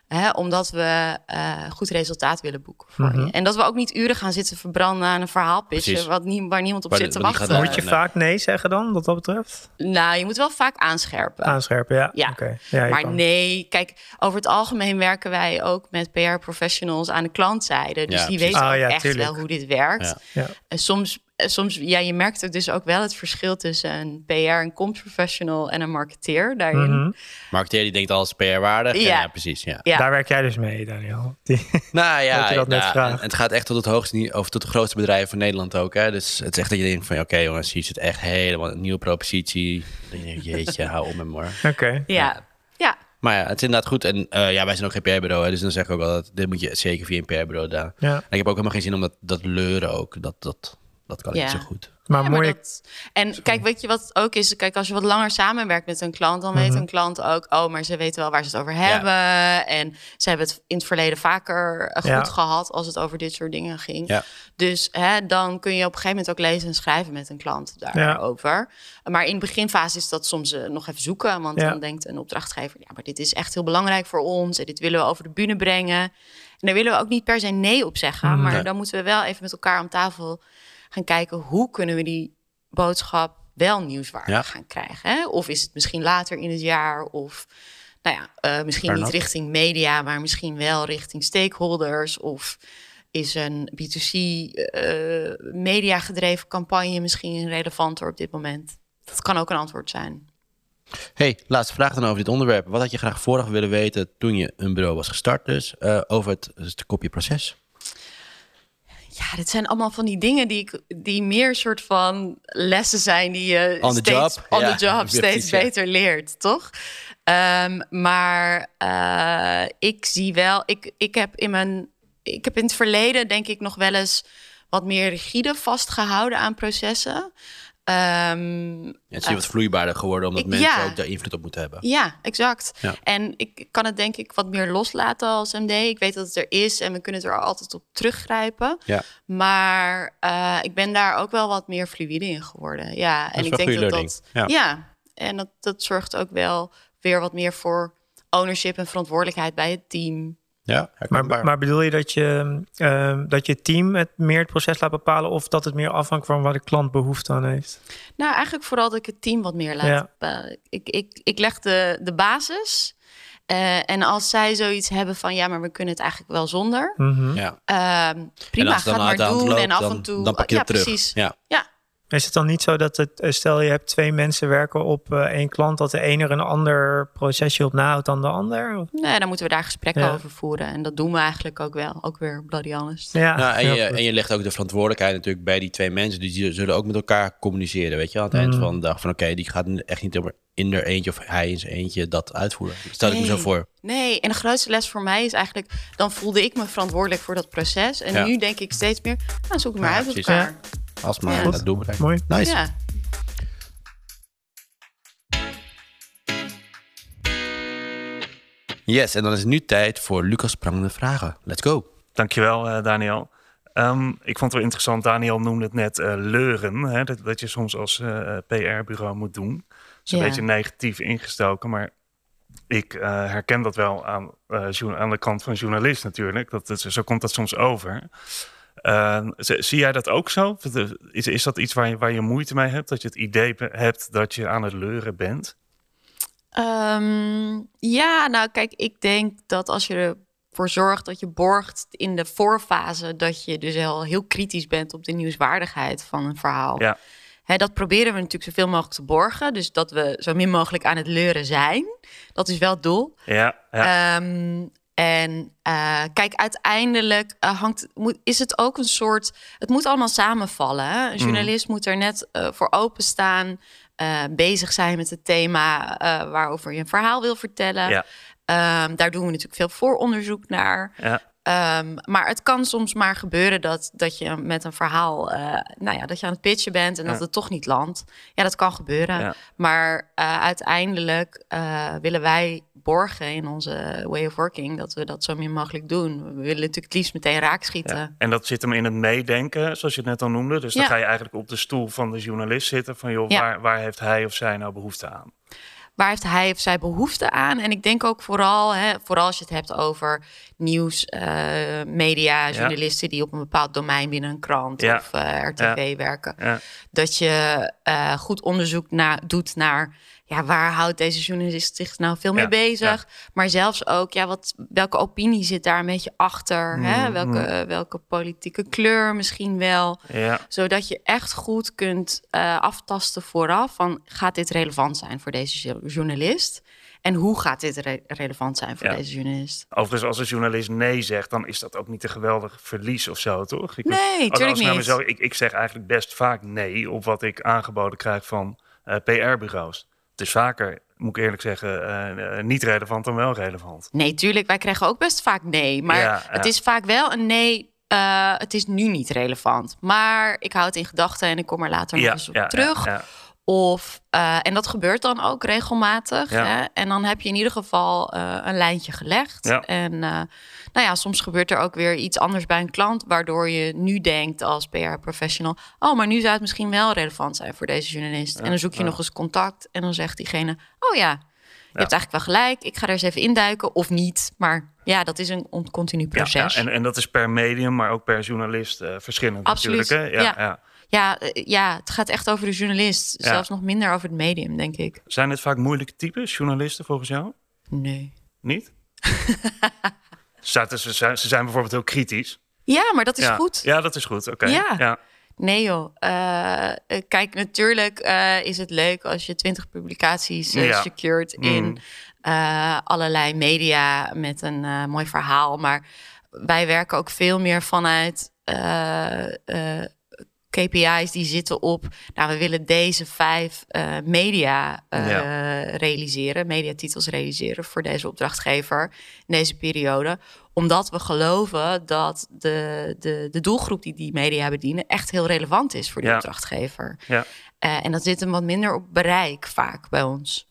Hè, omdat we eh, goed resultaat willen boeken voor Mhm. je. En dat we ook niet uren gaan zitten verbranden aan een verhaal pitchen... Wat nie- waar niemand op Waar zit de- te gaat wachten. Moet je nee. vaak nee zeggen dan, wat dat betreft? Nou, je moet wel vaak aanscherpen. Aanscherpen, ja. Ja. Oké. ja je maar kan. nee, kijk, over het algemeen werken wij ook met PR-professionals aan de klantzijde. Dus Ja, die precies. weten Ah, ja, echt tuurlijk. wel hoe dit werkt. Ja. Ja. En soms, eh, soms, ja, je merkt ook dus ook wel het verschil tussen een PR, een comms professional en een marketeer daarin. Mhm. marketeer die denkt alles PR-waardig. Ja. Ja. ja, precies, ja. Ja. Daar werk jij dus mee, Daniel. Die, Nou [laughs] ja, Dat je dat net nou, en het gaat echt tot het hoogste niveau, of tot de grootste bedrijven van Nederland ook. Hè? Dus het is echt dat je denkt van, oké jongens, hier zit echt helemaal een nieuwe propositie. Jeetje, hou op met me hoor. [laughs] Oké. Ja. ja. Maar ja, het is inderdaad goed. En eh, ja, wij zijn ook geen PR-bureau, hè, dus dan zeg ik ook wel dat dit moet je zeker via een PR-bureau doen. Ja. En ik heb ook helemaal geen zin om dat, dat leuren ook. Dat, dat, Dat kan Ja. niet zo goed. Maar Ja, mooi. dat- en kijk, weet je wat het ook is? Kijk, als je wat langer samenwerkt met een klant, dan weet Mhm. een klant ook, oh, maar ze weten wel waar ze het over hebben. En ze hebben het in het verleden vaker eh, goed Ja. gehad als het over dit soort dingen ging. Ja. Dus hè, dan kun je op een gegeven moment ook lezen en schrijven met een klant daarover. Maar in de beginfase is dat soms eh, nog even zoeken. Want Ja. dan denkt een opdrachtgever, ja, maar dit is echt heel belangrijk voor ons. En dit willen we over de bühne brengen. En daar willen we ook niet per se nee op zeggen. Mhm. Maar Nee. dan moeten we wel even met elkaar om tafel gaan kijken hoe kunnen we die boodschap wel nieuwswaardig Ja. gaan krijgen. Hè? Of is het misschien later in het jaar of nou ja, eh, misschien niet richting media, maar misschien wel richting stakeholders of is een B2C eh media gedreven campagne misschien relevanter op dit moment? Dat kan ook een antwoord zijn. Hey, laatste vraag dan over dit onderwerp. Wat had je graag vooraf willen weten toen je een bureau was gestart dus, eh, over het, het kopje proces? Ja, dit zijn allemaal van die dingen die, ik, die meer soort van lessen zijn die je On the steeds job, on the job steeds beter leert, toch? Ehm, maar eh, ik zie wel, ik, ik heb in mijn, ik heb in het verleden denk ik nog wel eens wat meer rigide vastgehouden aan processen. Ehm, Ja, het is hier wat vloeibaarder geworden, omdat Ik- mensen ja. ook daar invloed op moeten hebben. Ja, exact. Ja. En ik kan het denk ik wat meer loslaten als MD. Ik weet dat het er is en we kunnen het er altijd op teruggrijpen. Ja. Maar eh, ik ben daar ook wel wat meer fluïde in geworden. Ja, en ik denk dat learning. dat. Ja. en dat, dat zorgt ook wel weer wat meer voor ownership en verantwoordelijkheid bij het team. Ja. Maar, maar bedoel je dat je, ehm, dat je team het meer het proces laat bepalen of dat het meer afhangt van waar de klant behoefte aan heeft? Nou, eigenlijk vooral dat ik het team wat meer laat. Ja. eh, ik, ik, ik leg de, de basis. Eh, en als zij zoiets hebben van ja, maar we kunnen het eigenlijk wel zonder. Mhm. ja. Ehm, prima, ga het maar doen. loopt, en af dan, en toe. dan pak je ja, het terug. precies. Ja. Ja, Is het dan niet zo dat het, eh, stel je hebt twee mensen werken op eh, één klant, dat de ene er een ander procesje op nahoudt dan de ander? nee, dan moeten we daar gesprekken Ja. over voeren. En dat doen we eigenlijk ook wel. Ook weer bloody honest. Ja, Ja, en, je, en je legt ook de verantwoordelijkheid natuurlijk bij die twee mensen. Dus die zullen ook met elkaar communiceren, weet je. Aan het eind Mm. van de dag van oké, die gaat echt niet over in er eentje of hij in zijn eentje dat uitvoeren. Stel ik me zo voor. Nee, en de grootste les voor mij is eigenlijk... dan voelde ik me verantwoordelijk voor dat proces. En Ja. nu denk ik steeds meer... nou, zoek het maar Ja, uit elkaar. Als maar Ja. dat doel bereikt. Mooi. Nice. Ja. Yes, en dan is het nu tijd voor Lucas prangende vragen. Let's go. Dankjewel, eh Daniel. Ehm, ik vond het wel interessant, Daniel noemde het net eh, leuren. Hè, dat, dat je soms als eh, PR-bureau moet doen. Dat is een Ja. beetje negatief ingestoken, maar ik eh, herken dat wel aan, eh, aan de kant van journalist natuurlijk. Dat, het- zo komt dat soms over. Eh, z- zie jij dat ook zo? Is, is dat iets waar je, waar je moeite mee hebt? Dat je het idee hebt dat je aan het leuren bent? Ehm, ja, nou kijk, ik denk dat als je ervoor zorgt dat je borgt in de voorfase... dat je dus al heel kritisch bent op de nieuwswaardigheid van een verhaal. Ja. Dat proberen we natuurlijk zoveel mogelijk te borgen. Dus dat we zo min mogelijk aan het leuren zijn. Dat is wel het doel. Ja, ja. Ehm, en eh, kijk, uiteindelijk eh, hangt, moet, is het ook een soort. Het moet allemaal samenvallen. Hè? Een journalist moet er net eh, voor openstaan. bezig zijn met het thema waarover je een verhaal wil vertellen. Ja. Ehm, daar doen we natuurlijk veel vooronderzoek naar. ja. Ehm, maar het kan soms maar gebeuren dat, dat je met een verhaal, nou ja, dat je aan het pitchen bent en Ja. dat het toch niet landt. Ja, dat kan gebeuren. Ja. Maar uiteindelijk willen wij in onze way of working dat we dat zo min mogelijk doen. We willen natuurlijk het liefst meteen raak schieten. Ja. En dat zit hem in het meedenken, zoals je het net al noemde. Dus dan ga je eigenlijk op de stoel van de journalist zitten. Van joh, Ja. waar, waar heeft hij of zij nou behoefte aan? Waar heeft hij of zij behoefte aan? En ik denk ook vooral, hè, vooral als je het hebt over nieuws, eh, media, journalisten die op een bepaald domein binnen een krant Ja. of eh, RTV werken. Dat je eh, goed onderzoek na, doet naar ja, waar houdt deze journalist zich nou veel mee Ja, bezig? Maar zelfs ook, ja, wat, welke opinie zit daar een beetje achter? Hè? Mm, Welke, welke politieke kleur misschien wel? Ja, Zodat je echt goed kunt eh, aftasten vooraf van gaat dit relevant zijn voor deze jo- journalist? En hoe gaat dit re- relevant zijn voor Ja. deze journalist? overigens als een journalist nee zegt, dan is dat ook niet een geweldig verlies of zo, toch? Ik, Nee, als- tuurlijk als ik naar niet. mezelf- ik, ik zeg eigenlijk best vaak nee op wat ik aangeboden krijg van eh, PR-bureaus. Het is vaker, moet ik eerlijk zeggen, eh, eh, niet relevant dan wel relevant. Nee, tuurlijk, wij krijgen ook best vaak nee. Maar Ja, het is vaak wel een nee eh, het is nu niet relevant. Maar ik hou het in gedachten en ik kom er later nog eens op terug. ja. Of, eh, en dat gebeurt dan ook regelmatig. Ja. Hè? En dan heb je in ieder geval eh, een lijntje gelegd. Ja. En uh, nou ja, soms gebeurt er ook weer iets anders bij een klant, waardoor je nu denkt als PR-professional: oh, maar nu zou het misschien wel relevant zijn voor deze journalist. Ja, en dan zoek je nog eens contact en dan zegt diegene: oh ja, je hebt eigenlijk wel gelijk. Ik ga er eens even induiken of niet. Maar ja, dat is een on- continu proces. ja, en, en dat is per medium, maar ook per journalist eh, verschillend Absoluut, natuurlijk. Hè? Ja, ja. eh, ja, het gaat echt over de journalist. Ja. Zelfs nog minder over het medium, denk ik. Zijn het vaak moeilijke types, journalisten volgens jou? Nee. Niet? [laughs] Ze, zijn- ze zijn bijvoorbeeld heel kritisch. Ja, maar dat is ja. goed. Ja, dat is goed. Oké. Ja. ja. Nee joh. Eh, kijk, natuurlijk eh, is het leuk als je twintig publicaties Ja. secured Mm. in allerlei media met een mooi verhaal. Maar wij werken ook veel meer vanuit KPI's die zitten op. Nou, we willen deze vijf eh, media eh, Ja. realiseren, mediatitels realiseren voor deze opdrachtgever in deze periode omdat we geloven dat de, de, de doelgroep die die media bedienen echt heel relevant is voor die Ja. opdrachtgever. Ja. Eh, en dat zit hem wat minder op bereik vaak bij ons.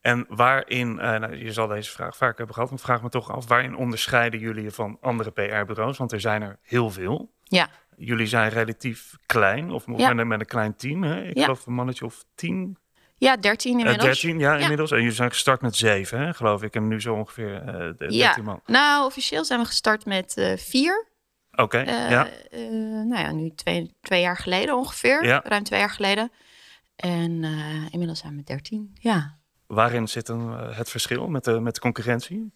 En waarin, nou, je zal deze vraag vaak hebben gehad, maar vraag me toch af, waarin onderscheiden jullie je van andere PR-bureaus? Want er zijn er heel veel. Ja. Jullie zijn relatief klein, of Ja. met, een- met een klein team. Hè? Ik Ja. geloof een mannetje of tien, Ja, 13 eh, inmiddels. 13 ja, Ja. inmiddels. En jullie zijn gestart met zeven, hè, geloof ik. En nu zo ongeveer eh, de- 13 Ja. man. Nou, officieel zijn we gestart met eh, vier. Oké, ja. nou ja, nu twee, twee jaar geleden ongeveer. Ja. Ruim twee jaar geleden. En inmiddels zijn we 13. Ja. Waarin zit dan het verschil met de, met de concurrentie?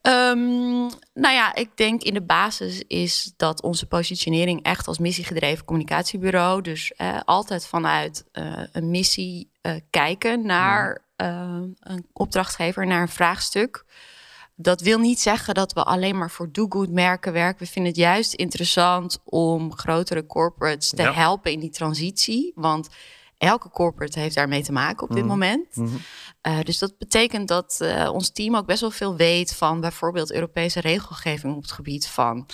Ehm, nou ja, ik denk in de basis is dat onze positionering echt als missiegedreven communicatiebureau, dus eh, altijd vanuit eh, een missie eh, kijken naar eh, een opdrachtgever, naar een vraagstuk. Dat wil niet zeggen dat we alleen maar voor do-good merken werken. We vinden het juist interessant om grotere corporates te Ja. helpen in die transitie. Want elke corporate heeft daarmee te maken op dit Mhm. moment. Mhm. Uh, dus dat betekent dat uh, ons team ook best wel veel weet van bijvoorbeeld Europese regelgeving op het gebied van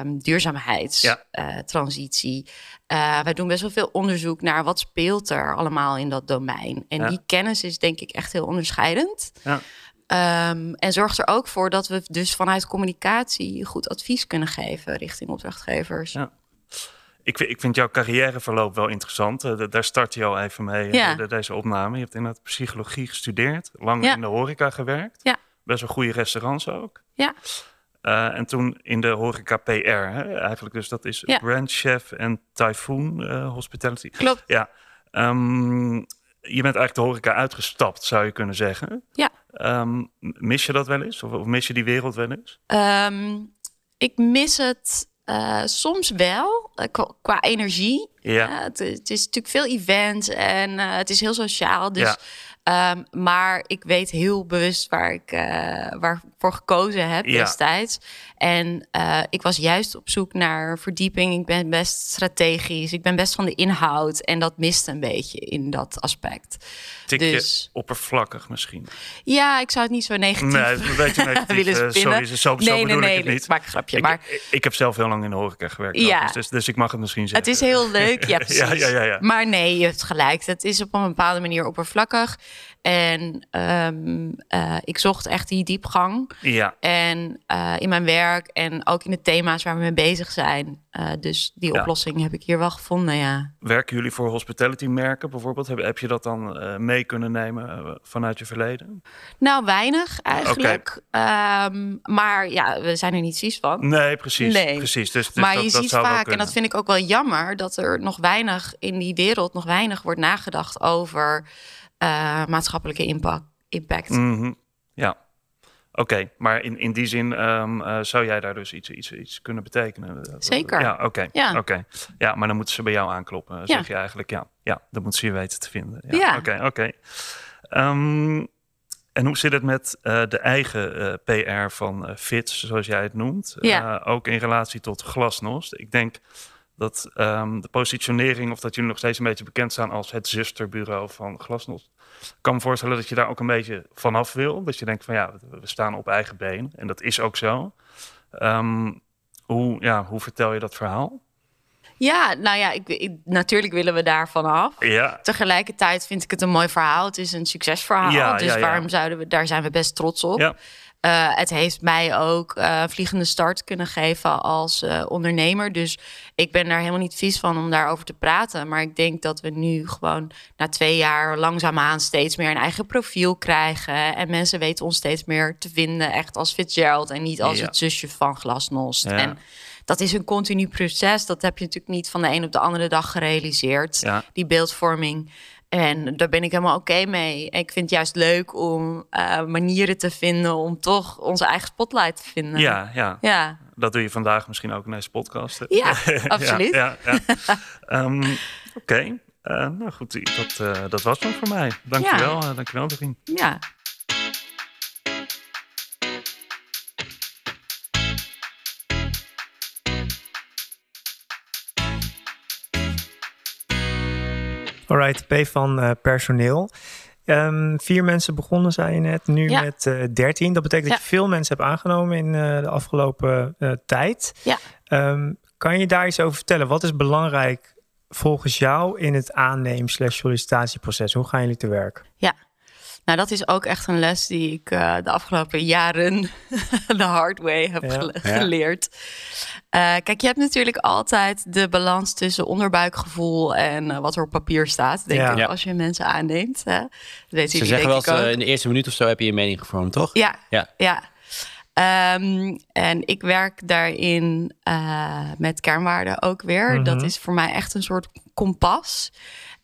um, duurzaamheidstransitie. Ja. Uh, wij doen best wel veel onderzoek naar wat speelt er allemaal in dat domein. En Ja. die kennis is denk ik echt heel onderscheidend. Ja. Um, en zorgt er ook voor dat we dus vanuit communicatie goed advies kunnen geven richting opdrachtgevers. Ja. Ik, vind- ik vind jouw carrièreverloop wel interessant. Eh, da- daar start je al even mee, eh, Ja. deze opname. Je hebt inderdaad psychologie gestudeerd, lang Ja. in de horeca gewerkt. Ja. Best wel goede restaurants ook. Ja. Eh, en toen in de horeca PR, hè? eigenlijk dus dat is Ja. brandchef en Typhoon Hospitality. Klopt. Ja, Ehm, je bent eigenlijk de horeca uitgestapt, zou je kunnen zeggen. Ja. Ehm, mis je dat wel eens? Of, of mis je die wereld wel eens? Um, ik mis het uh, soms wel uh, qua, qua energie. Ja. Uh, het, het, is natuurlijk veel events en het is heel sociaal. Dus, Ja. Um, maar ik weet heel bewust waar ik uh, waarvoor gekozen heb Ja. destijds. En uh, ik was juist op zoek naar verdieping. Ik ben best strategisch. Ik ben best van de inhoud. En dat mist een beetje in dat aspect. Tikje Dus- oppervlakkig misschien. Ja, ik zou het niet zo negatief Nee, een beetje [laughs] negatief. willen eh, spinnen. sorry, zo, zo nee, nee, bedoel nee, ik het niet. maak een grapje. Ik, maar ik, ik heb zelf heel lang in de horeca gewerkt. Ja. Dus, dus ik mag het misschien zeggen. Het is heel leuk, [laughs] ja precies. ja, ja, ja, ja. Maar nee, je hebt gelijk. Het is op een bepaalde manier oppervlakkig. En um, uh, ik zocht echt die diepgang. Ja, En uh, in mijn werk en ook in de thema's waar we mee bezig zijn. Uh, dus die Ja. oplossing heb ik hier wel gevonden, ja. werken jullie voor hospitality merken bijvoorbeeld? Heb, heb je dat dan eh, mee kunnen nemen eh, vanuit je verleden? Nou, weinig eigenlijk. Um, maar ja, we zijn er niet vies van. Nee, precies. Nee. precies. Dus, dus maar dat, je dat ziet zou vaak, en dat vind ik ook wel jammer, dat er nog weinig in die wereld nog weinig wordt nagedacht over uh, maatschappelijke impact. impact. Mhm. Ja. Oké, maar in, in die zin ehm, eh, zou jij daar dus iets, iets, iets kunnen betekenen? Zeker. Ja, oké. Ja. Oké. ja, maar dan moeten ze bij jou aankloppen, Ja. zeg je eigenlijk. Ja, ja dat moeten ze je weten te vinden. Ja, Ja. Oké, oké. Ehm, en hoe zit het met eh, de eigen eh, PR van eh FITS, zoals jij het noemt? Ja. Eh, ook in relatie tot Glasnost. Ik denk dat ehm, de positionering, of dat jullie nog steeds een beetje bekend staan als het zusterbureau van Glasnost. Ik kan me voorstellen dat je daar ook een beetje vanaf wil. Dat je denkt van ja, we staan op eigen been. En dat is ook zo. Ehm, hoe, ja, hoe vertel je dat verhaal? Ja, nou ja, ik, ik- natuurlijk willen we daar vanaf. Ja, Tegelijkertijd vind ik het een mooi verhaal. Het is een succesverhaal. Ja, dus ja. waarom zouden we, daar zijn we best trots op. Eh, het heeft mij ook een vliegende start kunnen geven als eh, ondernemer. Dus ik ben daar helemaal niet vies van om daarover te praten. Maar ik denk dat we nu gewoon na twee jaar langzaamaan steeds meer een eigen profiel krijgen. En mensen weten ons steeds meer te vinden, echt als Fitzgerald en niet als Ja. het zusje van Glasnost. Ja. En dat is een continu proces. Dat heb je natuurlijk niet van de een op de andere dag gerealiseerd. Ja. Die beeldvorming. En daar ben ik helemaal oké mee. Ik vind het juist leuk om eh, manieren te vinden om toch onze eigen spotlight te vinden. ja, ja. Ja, Dat doe je vandaag misschien ook in deze podcast. [laughs] ja absoluut. Ja, ja, ja. [laughs] Ehm, Oké, Eh, nou goed, dat, eh, dat was hem voor mij. Dankjewel, ja. dankjewel Doreen. ja. Alright, P van eh, personeel. Ehm, vier mensen begonnen, zei je net, nu Ja. met eh 13. Dat betekent dat Ja. je veel mensen hebt aangenomen in eh, de afgelopen tijd. Ja. Ehm, kan je daar iets over vertellen? Wat is belangrijk volgens jou in het aanneem slash sollicitatieproces? Hoe gaan jullie te werk? Nou, dat is ook echt een les die ik eh, de afgelopen jaren [laughs] de hard way heb Ja. gele- Ja. geleerd. Eh, kijk, je hebt natuurlijk altijd de balans tussen onderbuikgevoel en eh, wat er op papier staat, denk Ja. ik, Ja. als je mensen aanneemt. Hè? Dat Ze zeggen wel eens, in de eerste minuut of zo heb je je mening gevormd, toch? Ja, Ja. ja. Ehm, en ik werk daarin eh, met kernwaarden ook weer. Mhm. Dat is voor mij echt een soort kompas.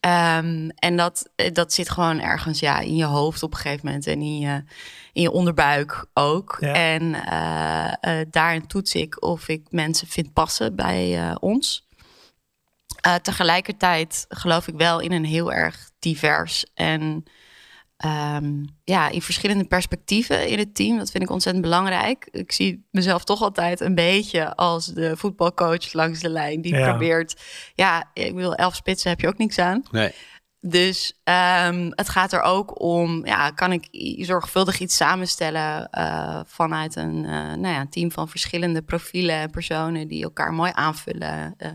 Ehm, en dat, eh, dat zit gewoon ergens ja, in je hoofd op een gegeven moment en in je, in je onderbuik ook. Ja. En eh, eh, daarin toets ik of ik mensen vind passen bij ons. Tegelijkertijd geloof ik wel in een heel erg divers en ehm, ja, in verschillende perspectieven in het team. Dat vind ik ontzettend belangrijk. Ik zie mezelf toch altijd een beetje als de voetbalcoach langs de lijn die Ja. probeert. Ja, ik wil elf spitsen heb je ook niks aan. Nee. Dus ehm, het gaat er ook om, ja, kan ik zorgvuldig iets samenstellen eh, vanuit een, eh, nou ja, een team van verschillende profielen en personen die elkaar mooi aanvullen eh,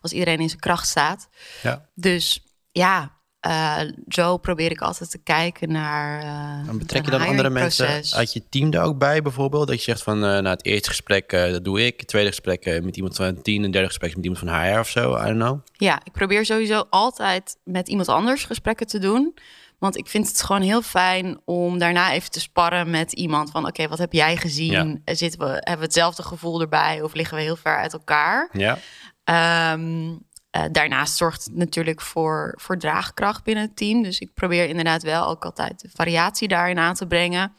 als iedereen in zijn kracht staat. Ja. Dus ja, eh, zo probeer ik altijd te kijken naar. eh, Dan betrek je dan andere mensen uit je team er ook bij bijvoorbeeld? Dat je zegt van, eh na het eerste gesprek, dat doe ik. Het tweede gesprek met iemand van het team. Een derde gesprek met iemand van HR of zo. I don't know. Ja, ik probeer sowieso altijd met iemand anders gesprekken te doen. Want ik vind het gewoon heel fijn om daarna even te sparren met iemand. Van oké, wat heb jij gezien? Zitten we, hebben we hetzelfde gevoel erbij of liggen we heel ver uit elkaar? Ja. Ehm, eh, daarnaast zorgt het natuurlijk voor, voor draagkracht binnen het team. Dus ik probeer inderdaad wel ook altijd de variatie daarin aan te brengen.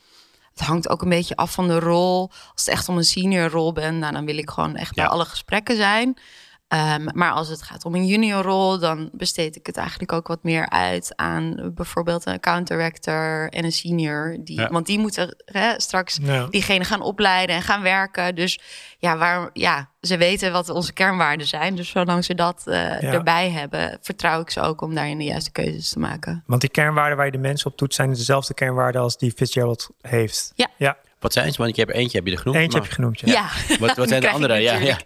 Het hangt ook een beetje af van de rol. Als het echt om een senior rol ben, nou, dan wil ik gewoon echt bij alle gesprekken zijn. Ehm, maar als het gaat om een junior rol, dan besteed ik het eigenlijk ook wat meer uit aan bijvoorbeeld een account director en een senior. Die, Ja. Want die moeten hè, straks Ja. diegene gaan opleiden en gaan werken. Dus ja, waar, ja, ze weten wat onze kernwaarden zijn. Dus zolang ze dat eh, Ja. erbij hebben, vertrouw ik ze ook om daarin de juiste keuzes te maken. Want die kernwaarden waar je de mensen op doet, zijn dezelfde kernwaarden als die Fitzgerald heeft. Ja. ja. Wat zijn ze? Want hebt er eentje heb je er genoemd. Eentje maar- heb je genoemd. Ja. Ja, [laughs] Wat, wat [laughs] zijn de andere? Ja, ja.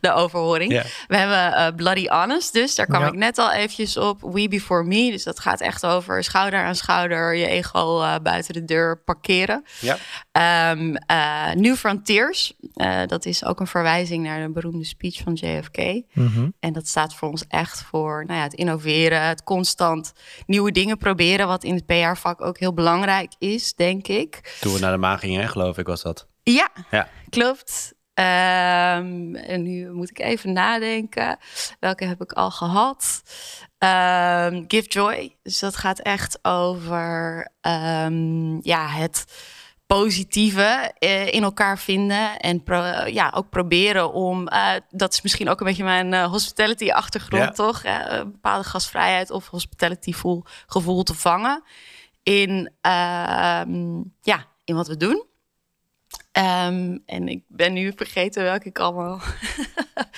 De overhoring. Ja. We hebben eh, Bloody Honest, dus daar kwam Ja. ik net al eventjes op. We Before Me, dus dat gaat echt over schouder aan schouder je ego eh, buiten de deur parkeren. Ja. Ehm, eh, New Frontiers, eh, dat is ook een verwijzing naar de beroemde speech van JFK. Mhm. En dat staat voor ons echt voor nou ja, het innoveren, het constant nieuwe dingen proberen, wat in het PR-vak ook heel belangrijk is, denk ik. Toen we naar de maan gingen, hè, geloof ik, was dat. Ja, Ja. klopt. Ehm, en nu moet ik even nadenken. Welke heb ik al gehad? Ehm, Give Joy. Dus dat gaat echt over ehm, ja, het positieve eh, in elkaar vinden. En pro- ja, ook proberen om... eh, dat is misschien ook een beetje mijn eh, hospitality-achtergrond, Ja. toch? Een bepaalde gastvrijheid of hospitality-gevoel gevoel te vangen. In, ja, in wat we doen. Ehm, en ik ben nu vergeten welke ik allemaal.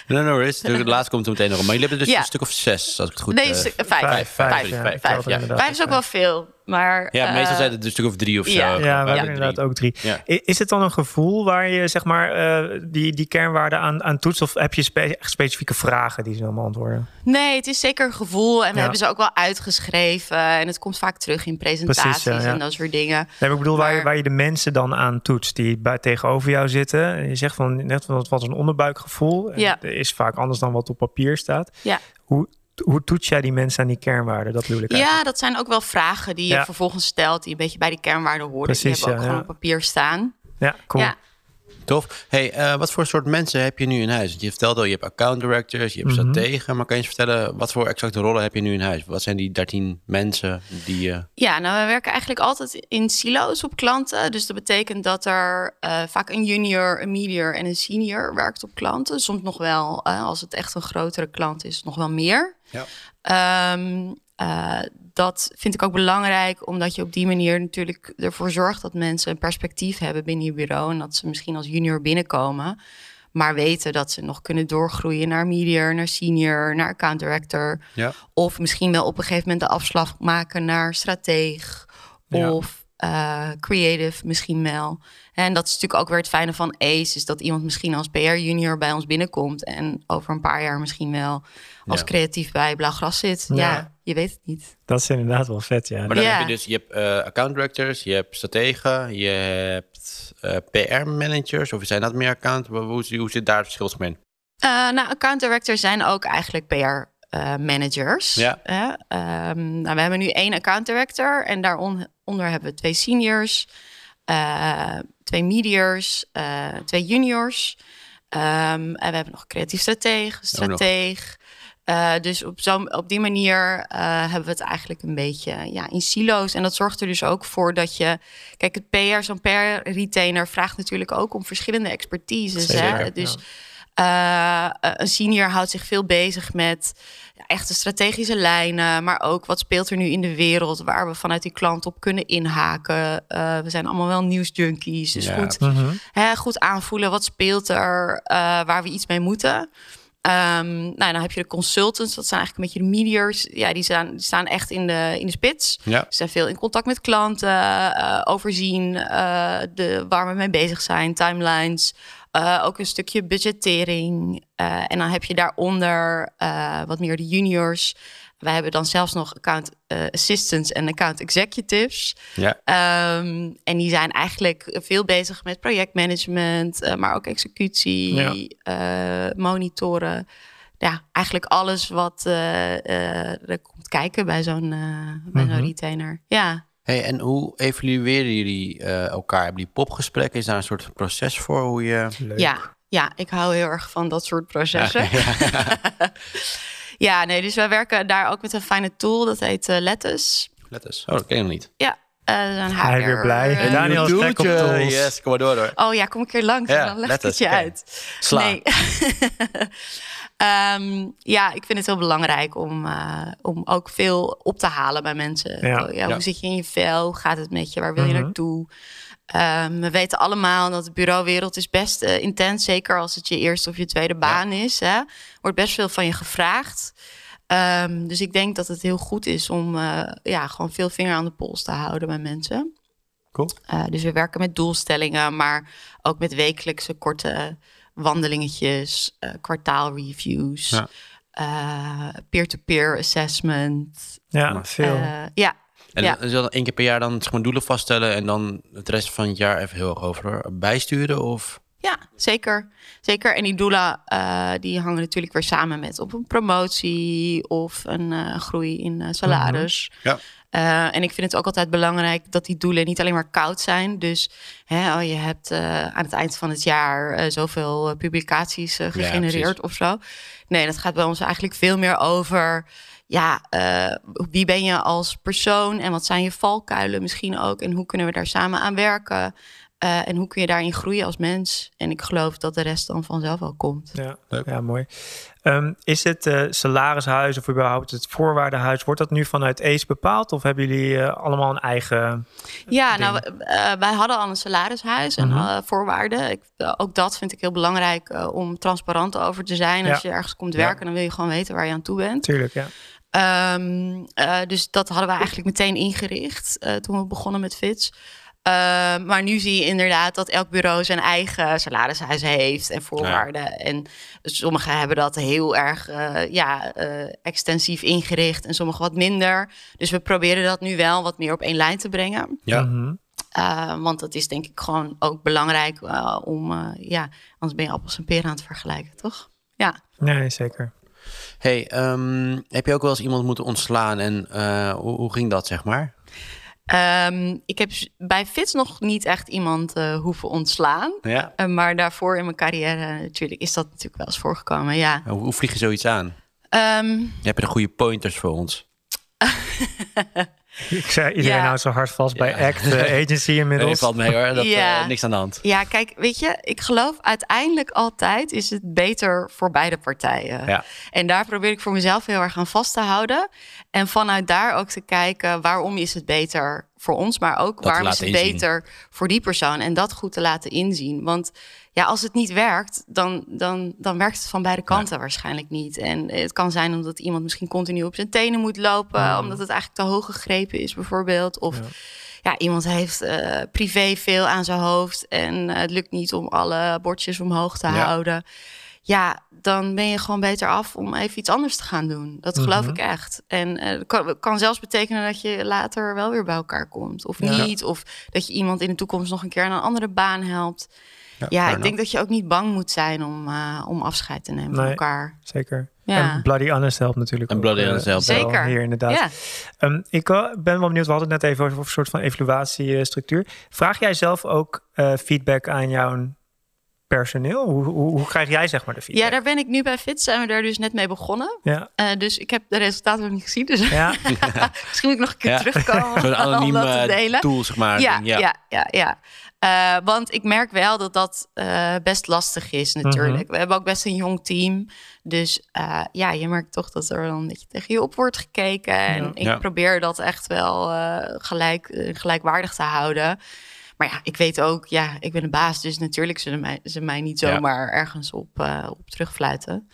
No, no, is. [laughs] De laatste komt er meteen nog om. Maar jullie hebben dus Ja. een stuk of zes, als ik het goed nee, eh, vijf. Vijf, Vijf, ja, vijf, ik vijf, telde ja. inderdaad. Vijf is ook wel veel. Maar, Ja, meestal eh, zijn het dus een stuk of drie of zo. ja. Ja, we hebben drie. inderdaad ook drie. Is het dan een gevoel waar je zeg maar eh, die, die kernwaarden aan, aan toetst? Of heb je spe- echt specifieke vragen die ze dan beantwoorden? Nee, het is zeker een gevoel. En we hebben ze ook wel uitgeschreven. En het komt vaak terug in presentaties Precies, ja, ja. en dat soort dingen. Nee, maar ik bedoel waar, je, waar je de mensen dan aan toetst die bij, tegenover jou zitten. En je zegt van net van wat een onderbuikgevoel. En Ja. Is vaak anders dan wat op papier staat. Ja. Hoe, hoe toets jij die mensen aan die kernwaarden? Dat bedoel ik eigenlijk. Ja, dat zijn ook wel vragen die je Ja. vervolgens stelt, die een beetje bij die kernwaarden horen. Precies, die hebben ook gewoon op papier staan. Ja, cool. Ja. Tof. Hey, eh, wat voor soort mensen heb je nu in huis? Want je vertelde al, je hebt account directors, je hebt Mhm. strategen. Maar kan je eens vertellen, wat voor exacte rollen heb je nu in huis? Wat zijn die 13 mensen die je... Ja, nou, we werken eigenlijk altijd in silo's op klanten. Dus dat betekent dat er eh, vaak een junior, een medior en een senior werkt op klanten. Soms nog wel, eh, als het echt een grotere klant is, nog wel meer. Ja. Ehm, eh, dat vind ik ook belangrijk, omdat je op die manier natuurlijk ervoor zorgt dat mensen een perspectief hebben binnen je bureau. En dat ze misschien als junior binnenkomen, maar weten dat ze nog kunnen doorgroeien naar medior, naar senior, naar account director. Ja. Of misschien wel op een gegeven moment de afslag maken naar strateeg Ja. of eh, creative misschien wel. En dat is natuurlijk ook weer het fijne van ACE, is dat iemand misschien als PR junior bij ons binnenkomt en over een paar jaar misschien wel als Ja. creatief bij Blauwgras zit. Ja. Ja. je weet het niet. Dat is inderdaad wel vet, ja. Maar dan Ja. heb je dus, je hebt eh, account directors, je hebt strategen, je hebt eh, PR-managers. Of zijn dat meer account? Hoe, hoe, zit daar het verschil mee? Eh, nou, account directors zijn ook eigenlijk PR eh, managers. Ja. Hè? Ehm, nou, we hebben nu één account director en daaronder hebben we twee seniors, eh, twee mediors, eh, twee juniors. Ehm, en we hebben nog creatief strateeg, strateeg. Eh, dus op, zo, op die manier eh, hebben we het eigenlijk een beetje ja, in silo's. En dat zorgt er dus ook voor dat je... Kijk, het PR, zo'n PR-retainer vraagt natuurlijk ook om verschillende expertises. Hè? Dus ja. Eh, een senior houdt zich veel bezig met ja, echte strategische lijnen, maar ook wat speelt er nu in de wereld waar we vanuit die klant op kunnen inhaken. Eh, we zijn allemaal wel nieuwsjunkies, dus Ja. goed, Mhm. hè, goed aanvoelen wat speelt er, eh, waar we iets mee moeten. Ehm, nou, dan heb je de consultants, dat zijn eigenlijk een beetje de mediors. Ja, die staan, die staan echt in de, in de spits. Ja. Ze zijn veel in contact met klanten, eh, overzien eh, de, waar we mee bezig zijn, timelines. Eh, ook een stukje budgettering. Eh, en dan heb je daaronder eh, wat meer de juniors. Wij hebben dan zelfs nog account assistants en account executives. Ja. Ehm, en die zijn eigenlijk veel bezig met projectmanagement, maar ook executie, Ja. monitoren. Ja, eigenlijk alles wat er komt kijken bij zo'n Mhm. retainer. Ja. Hey, en hoe evalueren jullie eh, elkaar? Hebben die popgesprekken? Is daar een soort proces voor hoe je... Leuk. Ja, ja, ik hou heel erg van dat soort processen. Ja, [laughs] nee, dus wij werken daar ook met een fijne tool. Dat heet eh Lettuce. Let eens. Oh, dat ken ik nog niet. Ja, eh, een Hij weer blij. eh, Daniel is op tools. Yes, kom maar door hoor. Oh ja, kom een keer langs Ja, en dan leg ik het je uit. Sla. Nee. [laughs] Ehm, ja, ik vind het heel belangrijk om, eh, om ook veel op te halen bij mensen. Ja. Hoe zit je in je vel? Hoe gaat het met je? Waar wil je Mhm. naartoe? Ehm, we weten allemaal dat de bureauwereld is best eh, intens. Zeker als het je eerste of je tweede baan is. Hè? Wordt best veel van je gevraagd. Ehm, dus ik denk dat het heel goed is om eh, ja, gewoon veel vinger aan de pols te houden bij mensen. Cool. Dus we werken met doelstellingen, maar ook met wekelijkse korte wandelingetjes, eh, kwartaalreviews, Ja. eh, peer-to-peer assessment. Ja, veel. Eh, ja, En Ja. dan is dat één keer per jaar dan zeg maar, doelen vaststellen en dan het rest van het jaar even heel erg over bijsturen? Of... ja, zeker. Zeker. En die doelen eh, die hangen natuurlijk weer samen met op een promotie of een eh, groei in eh, salaris. Ja. Eh, en ik vind het ook altijd belangrijk dat die doelen niet alleen maar koud zijn. Dus hè, oh, je hebt aan het eind van het jaar zoveel publicaties gegenereerd of zo. Nee, dat gaat bij ons eigenlijk veel meer over. Ja, wie ben je als persoon en wat zijn je valkuilen misschien ook? En hoe kunnen we daar samen aan werken? Eh, en hoe kun je daarin groeien als mens? En ik geloof dat de rest dan vanzelf wel komt. Ja, Leuk. ja mooi. Ehm, is het eh, salarishuis of überhaupt het voorwaardenhuis, wordt dat nu vanuit ACE bepaald? Of hebben jullie eh, allemaal een eigen... Ja, ding. nou, eh, wij hadden al een salarishuis en Mhm. voorwaarden. Ik, ook dat vind ik heel belangrijk eh, om transparant over te zijn. Als Ja. je ergens komt Ja. werken, dan wil je gewoon weten waar je aan toe bent. Tuurlijk, ja. Ehm, eh, dus dat hadden we eigenlijk meteen ingericht uh, toen we begonnen met Fits. Uh, maar nu zie je inderdaad dat elk bureau zijn eigen salarishuis heeft en voorwaarden. Ja. En sommigen hebben dat heel erg uh, ja, extensief ingericht en sommigen wat minder. Dus we proberen dat nu wel wat meer op één lijn te brengen. Ja. Mm -hmm. want dat is denk ik gewoon ook belangrijk om, ja, anders ben je appels en peren aan het vergelijken, toch? Ja. Nee, zeker. Hey, um, heb je ook wel eens iemand moeten ontslaan en uh, hoe, hoe, ging dat, zeg maar? Um, ik heb bij Fits nog niet echt iemand uh, hoeven ontslaan. Ja. Uh, maar daarvoor in mijn carrière natuurlijk is dat natuurlijk wel eens voorgekomen, ja. Hoe, hoe vlieg je zoiets aan? Um, heb je de goede pointers voor ons? [laughs] Ik zei iedereen Ja. nou zo hard vast bij ACT uh, [laughs] Agency inmiddels. valt mee hoor, dat, Ja. eh, niks aan de hand. ja, kijk, weet je, ik geloof uiteindelijk altijd is het beter voor beide partijen. Ja. En daar probeer ik voor mezelf heel erg aan vast te houden. En vanuit daar ook te kijken waarom is het beter voor ons, maar ook te waarom is het inzien. beter voor die persoon. En dat goed te laten inzien. Want ja, als het niet werkt, dan, dan, dan werkt het van beide kanten waarschijnlijk niet. En het kan zijn omdat iemand misschien continu op zijn tenen moet lopen, Mm. omdat het eigenlijk te hoog gegrepen is, bijvoorbeeld. Of Ja. ja, iemand heeft eh, privé veel aan zijn hoofd en eh, het lukt niet om alle bordjes omhoog te Ja. houden. Ja, dan ben je gewoon beter af om even iets anders te gaan doen. Dat geloof Mhm. ik echt. En eh, het kan, kan zelfs betekenen dat je later wel weer bij elkaar komt. Of Ja. niet. Of dat je iemand in de toekomst nog een keer naar een andere baan helpt. Ja, ik denk dat je ook niet bang moet zijn om, eh, om afscheid te nemen van elkaar. Zeker. Ja. En Bloody Honest helpt natuurlijk En ook, Bloody eh, Honest helpt wel Zeker. Hier inderdaad. Ja. Ehm, ik eh, ben wel benieuwd, we hadden het net even over een soort van evaluatiestructuur. Vraag jij zelf ook eh, feedback aan jouw personeel? Hoe, hoe, hoe krijg jij zeg maar de feedback? ja, daar ben ik nu bij Fit. Zijn we daar dus net mee begonnen. Ja, Eh, dus ik heb de resultaten nog niet gezien. Dus ja. [laughs] misschien moet ik nog een keer Ja. terugkomen [laughs] Zo'n om anoniem dat te eh, delen. tool, zeg maar. Ja, ja, ja, ja. ja. Eh, want ik merk wel dat dat eh, best lastig is natuurlijk. We hebben ook best een jong team. Dus eh, ja, je merkt toch dat er dan een beetje tegen je op wordt gekeken. En ik Ja. probeer dat echt wel eh, gelijk, gelijkwaardig te houden. Maar ja, ik weet ook, ja, ik ben de baas. Dus natuurlijk zullen mij, ze mij niet Ja. zomaar ergens op, eh, op terugfluiten.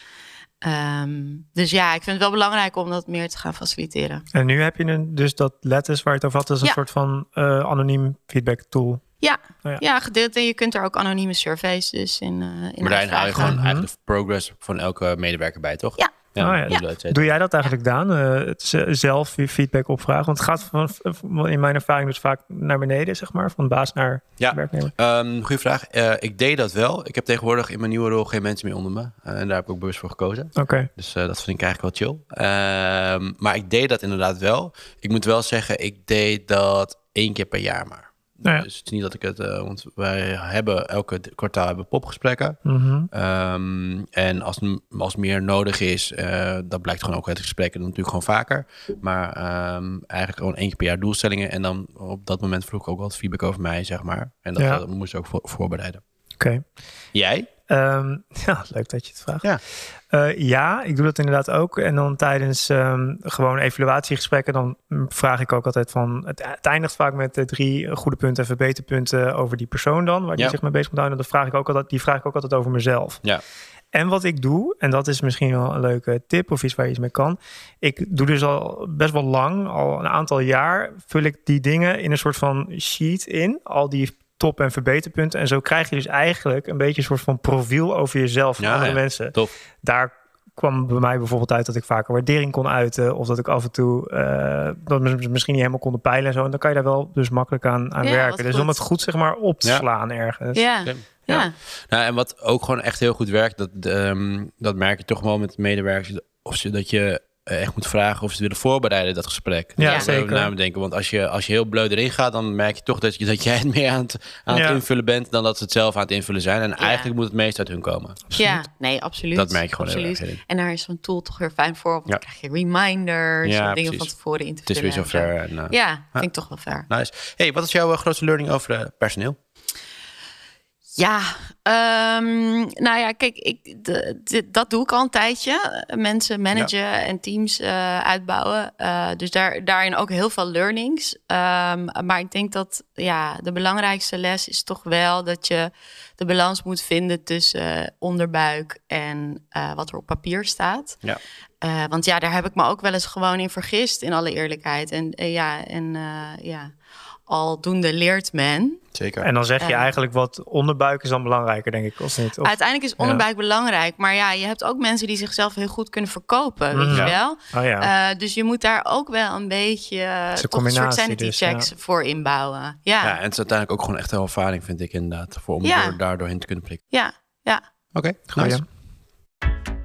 Ehm, dus ja, ik vind het wel belangrijk om dat meer te gaan faciliteren. En nu heb je een, dus dat letters waar je het over had, dat is een Ja. soort van eh, anoniem feedback tool. Ja, Oh ja. ja. gedeeld. En je kunt er ook anonieme surveys dus in, eh in Maar daarin hou je gewoon Mhm. eigenlijk de progress van elke medewerker bij, toch? Ja. Ja. cetera. Doe jij dat eigenlijk, Daan? Eh, zelf je feedback opvragen? Want het gaat van, in mijn ervaring dus vaak naar beneden, zeg maar. Van baas naar Ja. werknemer. Goeie vraag. Eh, ik deed dat wel. Ik heb tegenwoordig in mijn nieuwe rol geen mensen meer onder me. Eh, en daar heb ik ook bewust voor gekozen. Oké. Dus dat vind ik eigenlijk wel chill. Ehm, maar ik deed dat inderdaad wel. Ik moet wel zeggen, ik deed dat één keer per jaar maar. Nou ja. Dus het is niet dat ik het... eh, want wij hebben elke kwartaal hebben popgesprekken. Mhm. Ehm, en als, als meer nodig is, eh, dat blijkt gewoon ook uit de gesprekken dan natuurlijk gewoon vaker. Maar ehm, eigenlijk gewoon één keer per jaar doelstellingen. En dan op dat moment vroeg ik ook wat feedback over mij, zeg maar. En dat, Ja. dat moest ik ook voor, voorbereiden. Oké. Jij? Ehm, [laughs] ja, leuk dat je het vraagt. Ja. Eh, ja, ik doe dat inderdaad ook. En dan tijdens ehm, gewoon evaluatiegesprekken, dan vraag ik ook altijd van... Het, het eindigt vaak met eh, drie goede punten en verbeterpunten over die persoon dan, waar die Ja. zich mee bezig moet houden. En dat vraag ik ook altijd, die vraag ik ook altijd over mezelf. Ja. En wat ik doe, en dat is misschien wel een leuke tip of iets waar je iets mee kan. Ik doe dus al best wel lang, al een aantal jaar, vul ik die dingen in een soort van sheet in. Al die top- en verbeterpunten. En zo krijg je dus eigenlijk een beetje een soort van profiel over jezelf van Ja, andere ja. mensen. Tof. Daar kwam bij mij bijvoorbeeld uit dat ik vaker waardering kon uiten. Of dat ik af en toe eh, dat we misschien niet helemaal konden peilen en zo. En dan kan je daar wel dus makkelijk aan, aan Ja, werken. Dus goed. om het goed zeg maar op te Ja. slaan ergens. Ja, ja. Ja. Nou, en wat ook gewoon echt heel goed werkt, dat, ehm, dat merk je toch wel met medewerkers. Of ze, dat je echt moet vragen of ze het willen voorbereiden, dat gesprek. Ja, zeker. denken. Want als je, als je heel bleu erin gaat, dan merk je toch dat, je, dat jij het [laughs] meer aan het, aan het Ja. invullen bent dan dat ze het zelf aan het invullen zijn. En eigenlijk moet het meest uit hun komen. Ja, nee, absoluut. Dat merk je gewoon heel absoluut. erg. En daar is zo'n tool toch weer fijn voor. Want Ja. dan krijg je reminders, Ja, om dingen precies. van tevoren in te Het is weer vullen en zover. En, eh, Ja, vind ik toch wel fair. Nice. Hey, wat is jouw eh, grootste learning over eh, personeel? Ja, ehm, nou ja, kijk, ik, de, de- dat doe ik al een tijdje. Mensen managen en teams eh, uitbouwen. Eh, dus daar, daarin ook heel veel learnings. Ehm, maar ik denk dat ja, de belangrijkste les is toch wel dat je de balans moet vinden tussen eh, onderbuik en wat er op papier staat. Ja. Want ja, daar heb ik me ook wel eens gewoon in vergist, in alle eerlijkheid. En ja, en ja, aldoende leert men. Zeker. En dan zeg je Ja. eigenlijk wat onderbuik is dan belangrijker, denk ik, of niet? Of, Uiteindelijk is onderbuik belangrijk. Maar ja, je hebt ook mensen die zichzelf heel goed kunnen verkopen, weet Mhm. je Ja. wel. oh ja. Eh, dus je moet daar ook wel een beetje een toch een soort combinatie sanity dus, checks voor inbouwen. Ja, Ja, ja, en het is uiteindelijk ook gewoon echt een ervaring, vind ik inderdaad. Voor, om Ja. door, daar doorheen te kunnen prikken. ja. Oké, Goeie. nice.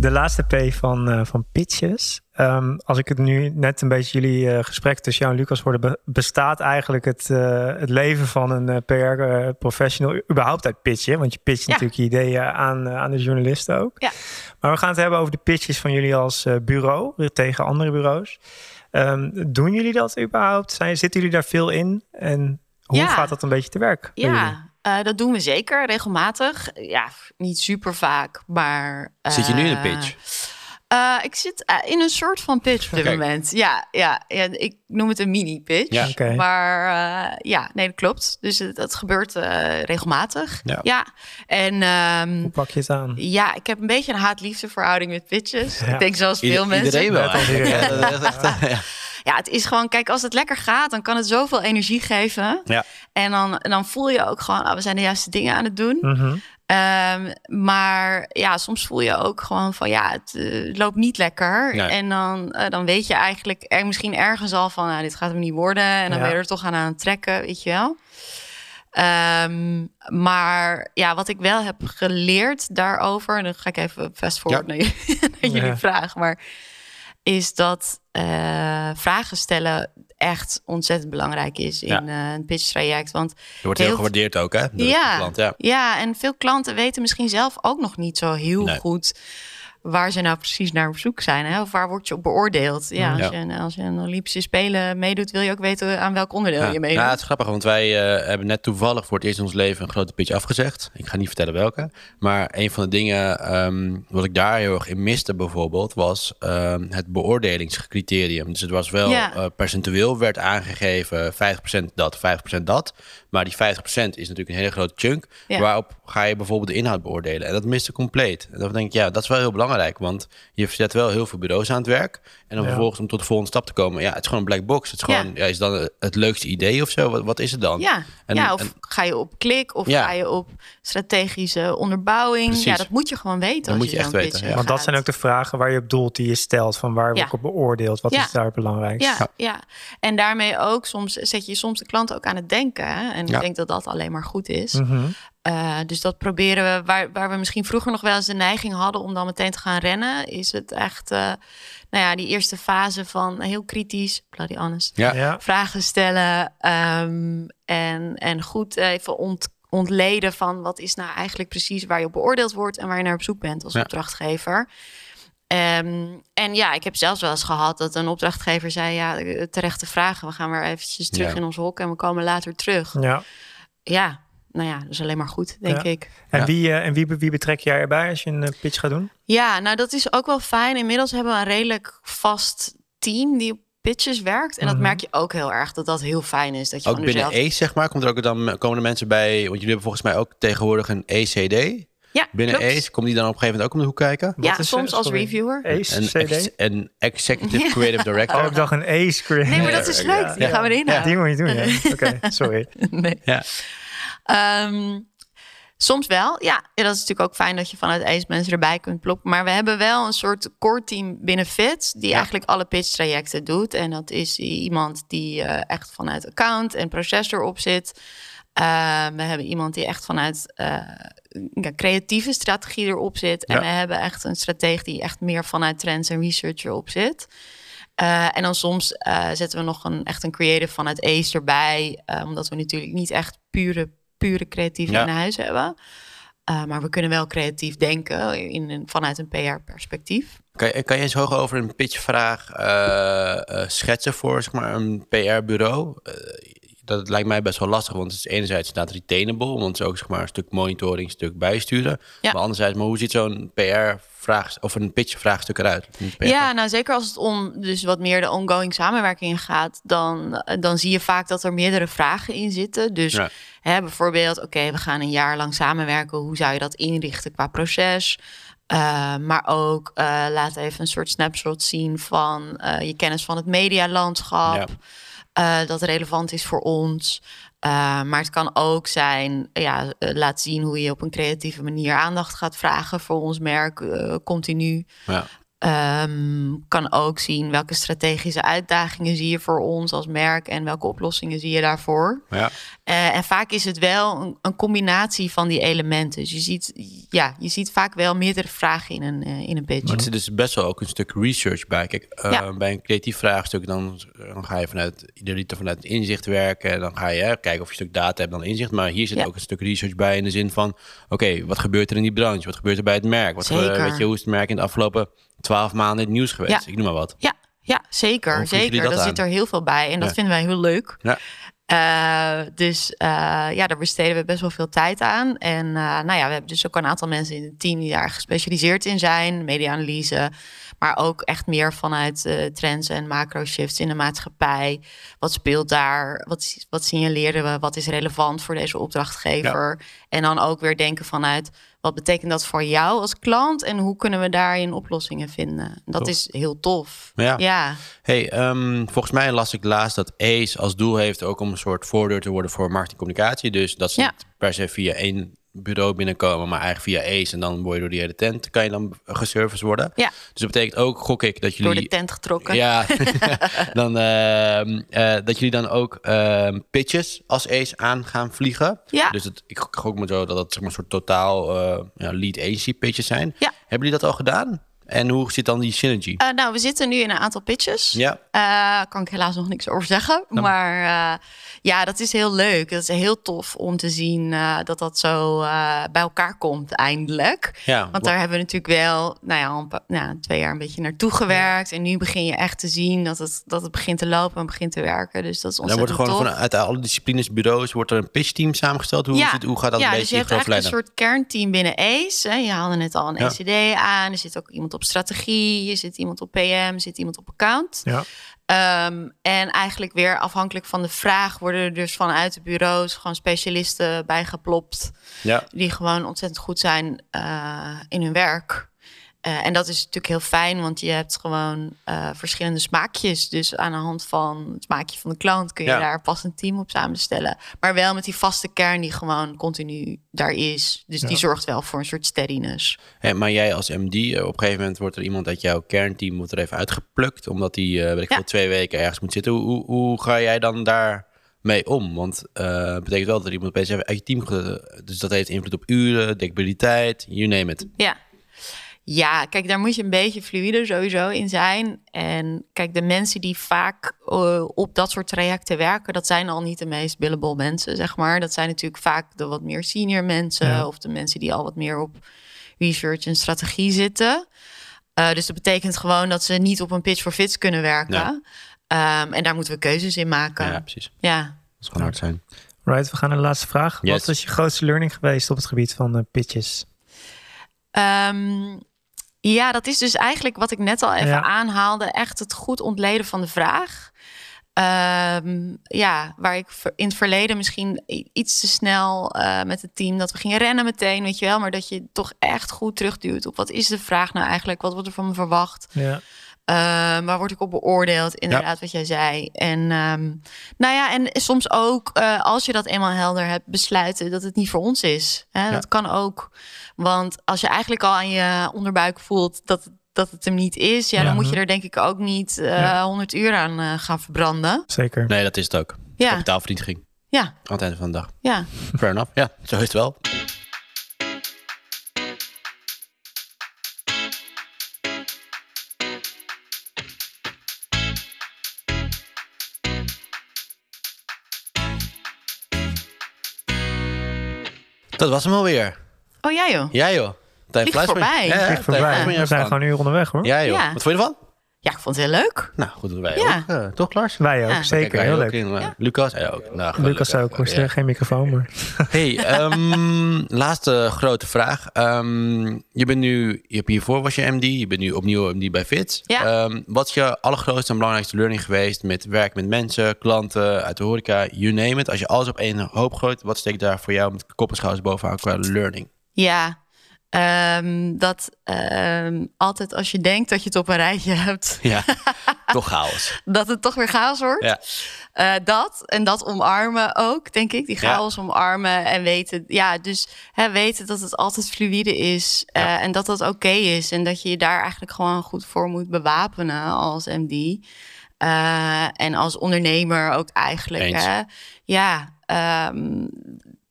De laatste P van, eh, van pitches. Ehm, als ik het nu net een beetje jullie eh, gesprek tussen jou en Lucas hoorde, be- bestaat eigenlijk het, eh, het leven van een PR-professional überhaupt uit pitchen? Want je pitcht Ja. natuurlijk je ideeën aan, aan de journalisten ook. Ja. Maar we gaan het hebben over de pitches van jullie als bureau tegen andere bureaus. Ehm, doen jullie dat überhaupt? Zijn, zitten jullie daar veel in? En hoe Ja. gaat dat een beetje te werk? Ja, eh, dat doen we zeker regelmatig. Ja, niet super vaak, maar. Zit je nu in een eh, pitch? eh, ik zit in een soort van pitch op dit moment. Ja, ja, ja, ik noem het een mini-pitch. Ja. Maar eh, ja, nee, dat klopt. Dus het, dat gebeurt eh, regelmatig. Ja. En ehm, Hoe pak je het aan? ja, ik heb een beetje een haat-liefde verhouding met pitches. Ja. Ik denk zoals veel Ieder- mensen. Iedereen wel. [laughs] [laughs] Ja, het is gewoon, kijk, als het lekker gaat, dan kan het zoveel energie geven. Ja. En dan, dan voel je ook gewoon, ah, we zijn de juiste dingen aan het doen. Ehm, maar ja, soms voel je ook gewoon van ja, het eh, loopt niet lekker. Nee. En dan, eh, dan weet je eigenlijk er, misschien ergens al van, nou, dit gaat hem niet worden. En dan Ja. ben je er toch aan aan het trekken, weet je wel. Ehm, maar ja, wat ik wel heb geleerd daarover, en dan ga ik even fast forward Ja. naar, jullie, [laughs] naar jullie Ja. vraag, maar is dat eh, vragen stellen echt ontzettend belangrijk is in Ja. eh, een pitch traject. Want Je wordt heel Heel- gewaardeerd ook, hè? Ja. klant, ja. ja, en veel klanten weten misschien zelf ook nog niet zo heel Nee. goed waar ze nou precies naar op zoek zijn. Hè? Of waar word je op beoordeeld? Ja, Mhm. als, je, als je een Olympische Spelen meedoet, wil je ook weten aan welk onderdeel Ja. je meedoet. Ja, het is grappig, want wij eh, hebben net toevallig voor het eerst in ons leven een grote pitch afgezegd. Ik ga niet vertellen welke. Maar een van de dingen ehm, wat ik daar heel erg in miste bijvoorbeeld, was ehm, het beoordelingscriterium. Dus het was wel Ja. eh, percentueel werd aangegeven 50% dat, 50% dat. Maar die 50% is natuurlijk een hele grote chunk. Ja. Waarop ga je bijvoorbeeld de inhoud beoordelen. En dat miste compleet. En dan denk ik, ja, dat is wel heel belangrijk. Want je zet wel heel veel bureaus aan het werk. En dan Ja. vervolgens om tot de volgende stap te komen. Ja, het is gewoon een black box. Het is gewoon, ja. is dan het leukste idee of zo? Wat, wat is het dan? ja, En- ja, of en- ga je op klik of Ja. ga je op strategische onderbouwing? Precies. Ja, dat moet je gewoon weten. Dat als moet je echt weten, Want dat zijn ook de vragen waar je op doelt die je stelt. Van waar ik op beoordeeld? Wat Ja. is daar belangrijk? Ja, ja, en daarmee ook soms zet je soms de klant ook aan het denken. Hè? En Ja. ik denk dat dat alleen maar goed is. Mhm. Eh, dus dat proberen we, waar, waar we misschien vroeger nog wel eens de neiging hadden om dan meteen te gaan rennen, is het echt, eh, nou ja, die eerste fase van heel kritisch, bloody honest, Ja. Ja. vragen stellen ehm, en, en goed even ont, ontleden van wat is nou eigenlijk precies waar je op beoordeeld wordt en waar je naar op zoek bent als Ja. opdrachtgever. Ehm, en ja, ik heb zelfs wel eens gehad dat een opdrachtgever zei: Ja, eh, terechte vragen. We gaan weer eventjes terug Ja. in ons hok en we komen later terug. ja. Ja, nou ja, dat is alleen maar goed, denk Ja. ik. En, Ja. wie, eh, en wie, wie betrek jij erbij als je een eh, pitch gaat doen? Ja, nou dat is ook wel fijn. Inmiddels hebben we een redelijk vast team die op pitches werkt. En dat Mhm. merk je ook heel erg, dat dat heel fijn is. Dat je Ook binnen zelf... ACE, zeg maar, komt er ook dan, komen er mensen bij... Want jullie hebben volgens mij ook tegenwoordig een ECD. Ja, Binnen klopt. ACE, komt die dan op een gegeven moment ook om de hoek kijken? Ja, Wat is, soms eh, als reviewer. Ace, Een, CD? ex- een Executive. Creative Director. Oh, ik dacht een Ace creator. Nee, maar dat is leuk. Die gaan we erin Ja, die moet je doen, ja. [laughs] Oké, sorry. nee. Ja. Ehm, soms wel. Ja, dat is natuurlijk ook fijn dat je vanuit ACE mensen erbij kunt ploppen. Maar we hebben wel een soort core team binnen FIT... die Ja. eigenlijk alle pitch trajecten doet. En dat is iemand die eh, echt vanuit account en proces erop zit. Eh, we hebben iemand die echt vanuit eh, ja, creatieve strategie erop zit. En Ja. we hebben echt een strategie die echt meer vanuit trends en research erop zit. Eh, en dan soms eh, zetten we nog een, echt een creative vanuit ACE erbij. omdat we natuurlijk niet echt pure, pure creatieve Ja. in huis hebben. Maar we kunnen wel creatief denken in, vanuit een PR-perspectief. Kan je, kan je eens hoog over een pitchvraag schetsen voor zeg maar, een PR-bureau? Dat lijkt mij best wel lastig, want het is enerzijds inderdaad retainable, want het is ook zeg maar een stuk monitoring, een stuk bijsturen. Ja. Maar anderzijds, maar hoe ziet zo'n PR-vraag of een pitch-vraagstuk eruit? Ja, nou zeker als het om dus wat meer de ongoing samenwerking gaat, dan, dan zie je vaak dat er meerdere vragen in zitten. Dus hè, bijvoorbeeld, oké, we gaan een jaar lang samenwerken, hoe zou je dat inrichten qua proces? Uh, maar ook uh, laat even een soort snapshot zien van uh, je kennis van het medialandschap. Ja. Uh, dat relevant is voor ons. Uh, maar het kan ook zijn, ja, uh, laat zien hoe je op een creatieve manier aandacht gaat vragen voor ons merk continu. Ja. Um, kan ook zien welke strategische uitdagingen zie je voor ons als merk en welke oplossingen zie je daarvoor. Ja. Uh, en vaak is het wel een, een, combinatie van die elementen. Dus je ziet, ja, je ziet vaak wel meerdere vragen in een, uh, in een pitch. Maar er zit dus best wel ook een stuk research bij. Kijk, uh, ja. bij een creatief vraagstuk, dan, dan ga je vanuit ieder vanuit inzicht werken. Dan ga je kijken of je een stuk data hebt dan inzicht. Maar hier zit ja. ook een stuk research bij in de zin van: oké, wat gebeurt er in die branche? Wat gebeurt er bij het merk? Wat weet je, hoe is het merk in de afgelopen twaalf maanden in het nieuws geweest. Ik noem maar wat. Ja, ja zeker. zeker. Dat, zit er heel veel bij. En dat vinden wij heel leuk. Ja. Uh, dus uh, ja, daar besteden we best wel veel tijd aan. En uh, nou ja, we hebben dus ook een aantal mensen in het team die daar gespecialiseerd in zijn. Media-analyse, maar ook echt meer vanuit trends en macro-shifts in de maatschappij. Wat speelt daar? Wat, wat signaleren we? Wat is relevant voor deze opdrachtgever? En dan ook weer denken vanuit wat betekent dat voor jou als klant en hoe kunnen we daarin oplossingen vinden? Dat is heel tof. Ja. ja. Hey, um, volgens mij las ik laatst dat ACE als doel heeft ook om een soort voordeur te worden voor marketingcommunicatie. Dus dat ze niet per se via één bureau binnenkomen, maar eigenlijk via ACE en dan word je door die hele tent, kan je dan geserviced worden. Ja. Dus dat betekent ook, gok ik, dat jullie... Door de tent getrokken. Ja, [laughs] [laughs] dan, uh, uh, dat jullie dan ook uh, pitches als ACE aan gaan vliegen. Ja. Dus het, ik gok me zo dat het zeg maar, een soort totaal eh, ja, lead agency pitches zijn. Ja. Hebben jullie dat al gedaan? En hoe zit dan die synergy? Uh, nou, we zitten nu in een aantal pitches. Ja. Uh, kan ik helaas nog niks over zeggen. Maar uh, ja, dat is heel leuk. Dat is heel tof om te zien dat dat zo bij elkaar komt eindelijk. Ja, Want daar hebben we natuurlijk wel nou ja, een, nou, twee jaar een beetje naartoe gewerkt. En nu begin je echt te zien dat het, dat het begint te lopen en begint te werken. Dus dat is ontzettend Dan wordt er gewoon vanuit alle disciplines, bureaus, wordt er een pitchteam samengesteld. Hoe, ja. hoe gaat dat ja, een dus beetje je hebt eigenlijk een soort kernteam binnen ACE. Hè. Je haalde net al een ECD aan. Er zit ook iemand op op strategie, je zit iemand op PM, zit iemand op account. Ja. Um, en eigenlijk weer afhankelijk van de vraag worden er dus vanuit de bureaus gewoon specialisten bijgeplopt. Ja. Die gewoon ontzettend goed zijn uh, in hun werk. Uh, en dat is natuurlijk heel fijn, want je hebt gewoon uh, verschillende smaakjes. Dus aan de hand van het smaakje van de klant kun je ja. daar pas een team op samenstellen. Maar wel met die vaste kern die gewoon continu daar is. Dus ja. die zorgt wel voor een soort steadiness. Hey, maar jij als MD, uh, op een gegeven moment wordt er iemand uit jouw kernteam moet er even uitgeplukt. Omdat die, weet ik ja. veel, twee weken ergens moet zitten. Hoe, hoe ga jij dan daar mee om? Want uh, betekent wel dat er iemand opeens uit je team... Dus dat heeft invloed op uren, dekbiliteit, you name it. Ja. Ja, kijk, daar moet je een beetje fluide sowieso in zijn. En kijk, de mensen die vaak uh, op dat soort trajecten werken, dat zijn al niet de meest billable mensen, zeg maar. Dat zijn natuurlijk vaak de wat meer senior mensen ja. of de mensen die al wat meer op research en strategie zitten. Uh, dus dat betekent gewoon dat ze niet op een pitch for fits kunnen werken. Ja. Um, en daar moeten we keuzes in maken. Ja, precies. Ja. Dat kan hard zijn. Right, we gaan naar de laatste vraag. Yes. Wat is je grootste learning geweest op het gebied van uh, pitches? Um, ja, dat is dus eigenlijk wat ik net al even ja. aanhaalde. Echt het goed ontleden van de vraag. Um, ja, waar ik in het verleden misschien iets te snel uh, met het team dat we gingen rennen meteen, weet je wel, maar dat je toch echt goed terugduwt op wat is de vraag nou eigenlijk, wat wordt er van me verwacht, ja. Uh, waar word ik op beoordeeld, inderdaad ja. wat jij zei. En um, nou ja, en soms ook uh, als je dat eenmaal helder hebt, besluiten dat het niet voor ons is. Hè? Ja. Dat kan ook. Want als je eigenlijk al aan je onderbuik voelt dat, dat het hem niet is, ja, ja dan moet je er denk ik ook niet uh, ja. 100 uur aan uh, gaan verbranden. Zeker. Nee, dat is het ook. Ja. Kapitaalverdieniging. Ja. Aan het einde van de dag. Ja. Fair enough. Ja, zo is het wel. Dat was hem alweer. Oh, ja joh. Ja joh. Man. voorbij. Ja, ja, voorbij. We zijn gewoon een uur onderweg hoor. Ja joh. Ja. Wat vond je ervan? Ja, ik vond het heel leuk. Nou, goed doen wij Ja. ook. Eh, toch, Lars? Wij ook, Ja. zeker. Wij Heel leuk. in, eh, Lucas? Ja, ook. Nou. Lucas ook, moest Ja. eh, geen microfoon, maar... [laughs] Hey, ehm, laatste grote vraag. Ehm, je bent nu, je hebt hiervoor was je MD, je bent nu opnieuw MD bij Fits. Ja. Ehm, wat is je allergrootste en belangrijkste learning geweest met werk met mensen, klanten, uit de horeca, you name it. Als je alles op één hoop gooit, wat steekt daar voor jou met kop en schouders bovenaan qua learning? Ja, ehm, dat ehm, altijd als je denkt dat je het op een rijtje hebt, Ja, [laughs] toch chaos. dat het toch weer chaos wordt. Ja. Eh, dat en dat omarmen ook, denk ik. Die Ja. chaos omarmen en weten, ja, dus hè, weten dat het altijd fluïde is eh, Ja. en dat dat oké is en dat je je daar eigenlijk gewoon goed voor moet bewapenen als MD. Eh, en als ondernemer ook eigenlijk. Hè? Ja, ehm,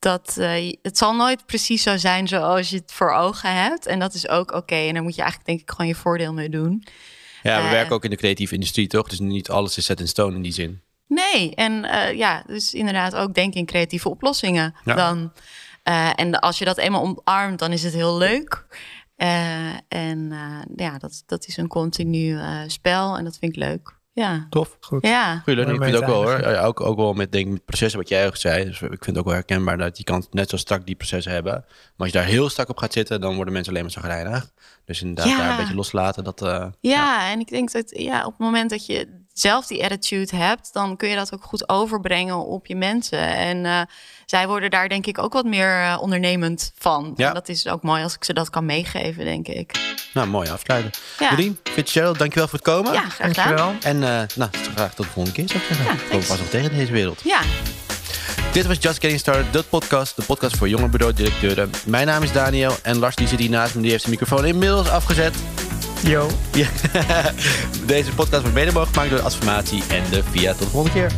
dat, eh, het zal nooit precies zo zijn zoals je het voor ogen hebt. En dat is ook oké. En daar moet je eigenlijk denk ik gewoon je voordeel mee doen. Ja, we Eh. werken ook in de creatieve industrie, toch? Dus niet alles is set in stone in die zin. Nee, en eh, ja, dus inderdaad ook denken in creatieve oplossingen Ja. dan. Eh, en als je dat eenmaal omarmt, dan is het heel leuk. Eh, en eh, ja, dat, dat is een continu eh, spel en dat vind ik leuk. Ja, Tof. Goed. ja. Goeie learning. Ik vind het ook wel hoor. Ja, Ook, ook wel met denk, ik, met processen wat jij ook zei. Dus ik vind het ook wel herkenbaar dat je kan net zo strak die processen hebben. Maar als je daar heel strak op gaat zitten, dan worden mensen alleen maar zagrijnig. Dus inderdaad Ja. daar een beetje loslaten. Dat, eh, Ja, en ik denk dat ja, op het moment dat je zelf die attitude hebt, dan kun je dat ook goed overbrengen op je mensen. En eh, zij worden daar denk ik ook wat meer eh, ondernemend van. Ja. En dat is ook mooi als ik ze dat kan meegeven, denk ik. Nou, mooi afsluiten. Ja, Jolien, Fitzgerald, dankjewel voor het komen. ja graag gedaan. Dankjewel. En eh, nou, graag tot de volgende keer zou ik zeggen. Ja, vast nog tegen deze wereld. Ja, Dit was Just Getting Started, de podcast. De podcast voor jonge bureau-directeuren. Mijn naam is Daniel en Lars die zit hier naast me. Die heeft zijn microfoon inmiddels afgezet. Yo. [laughs] Deze podcast wordt mede mogelijk gemaakt door de Adformatie en de VIA. Tot de volgende keer.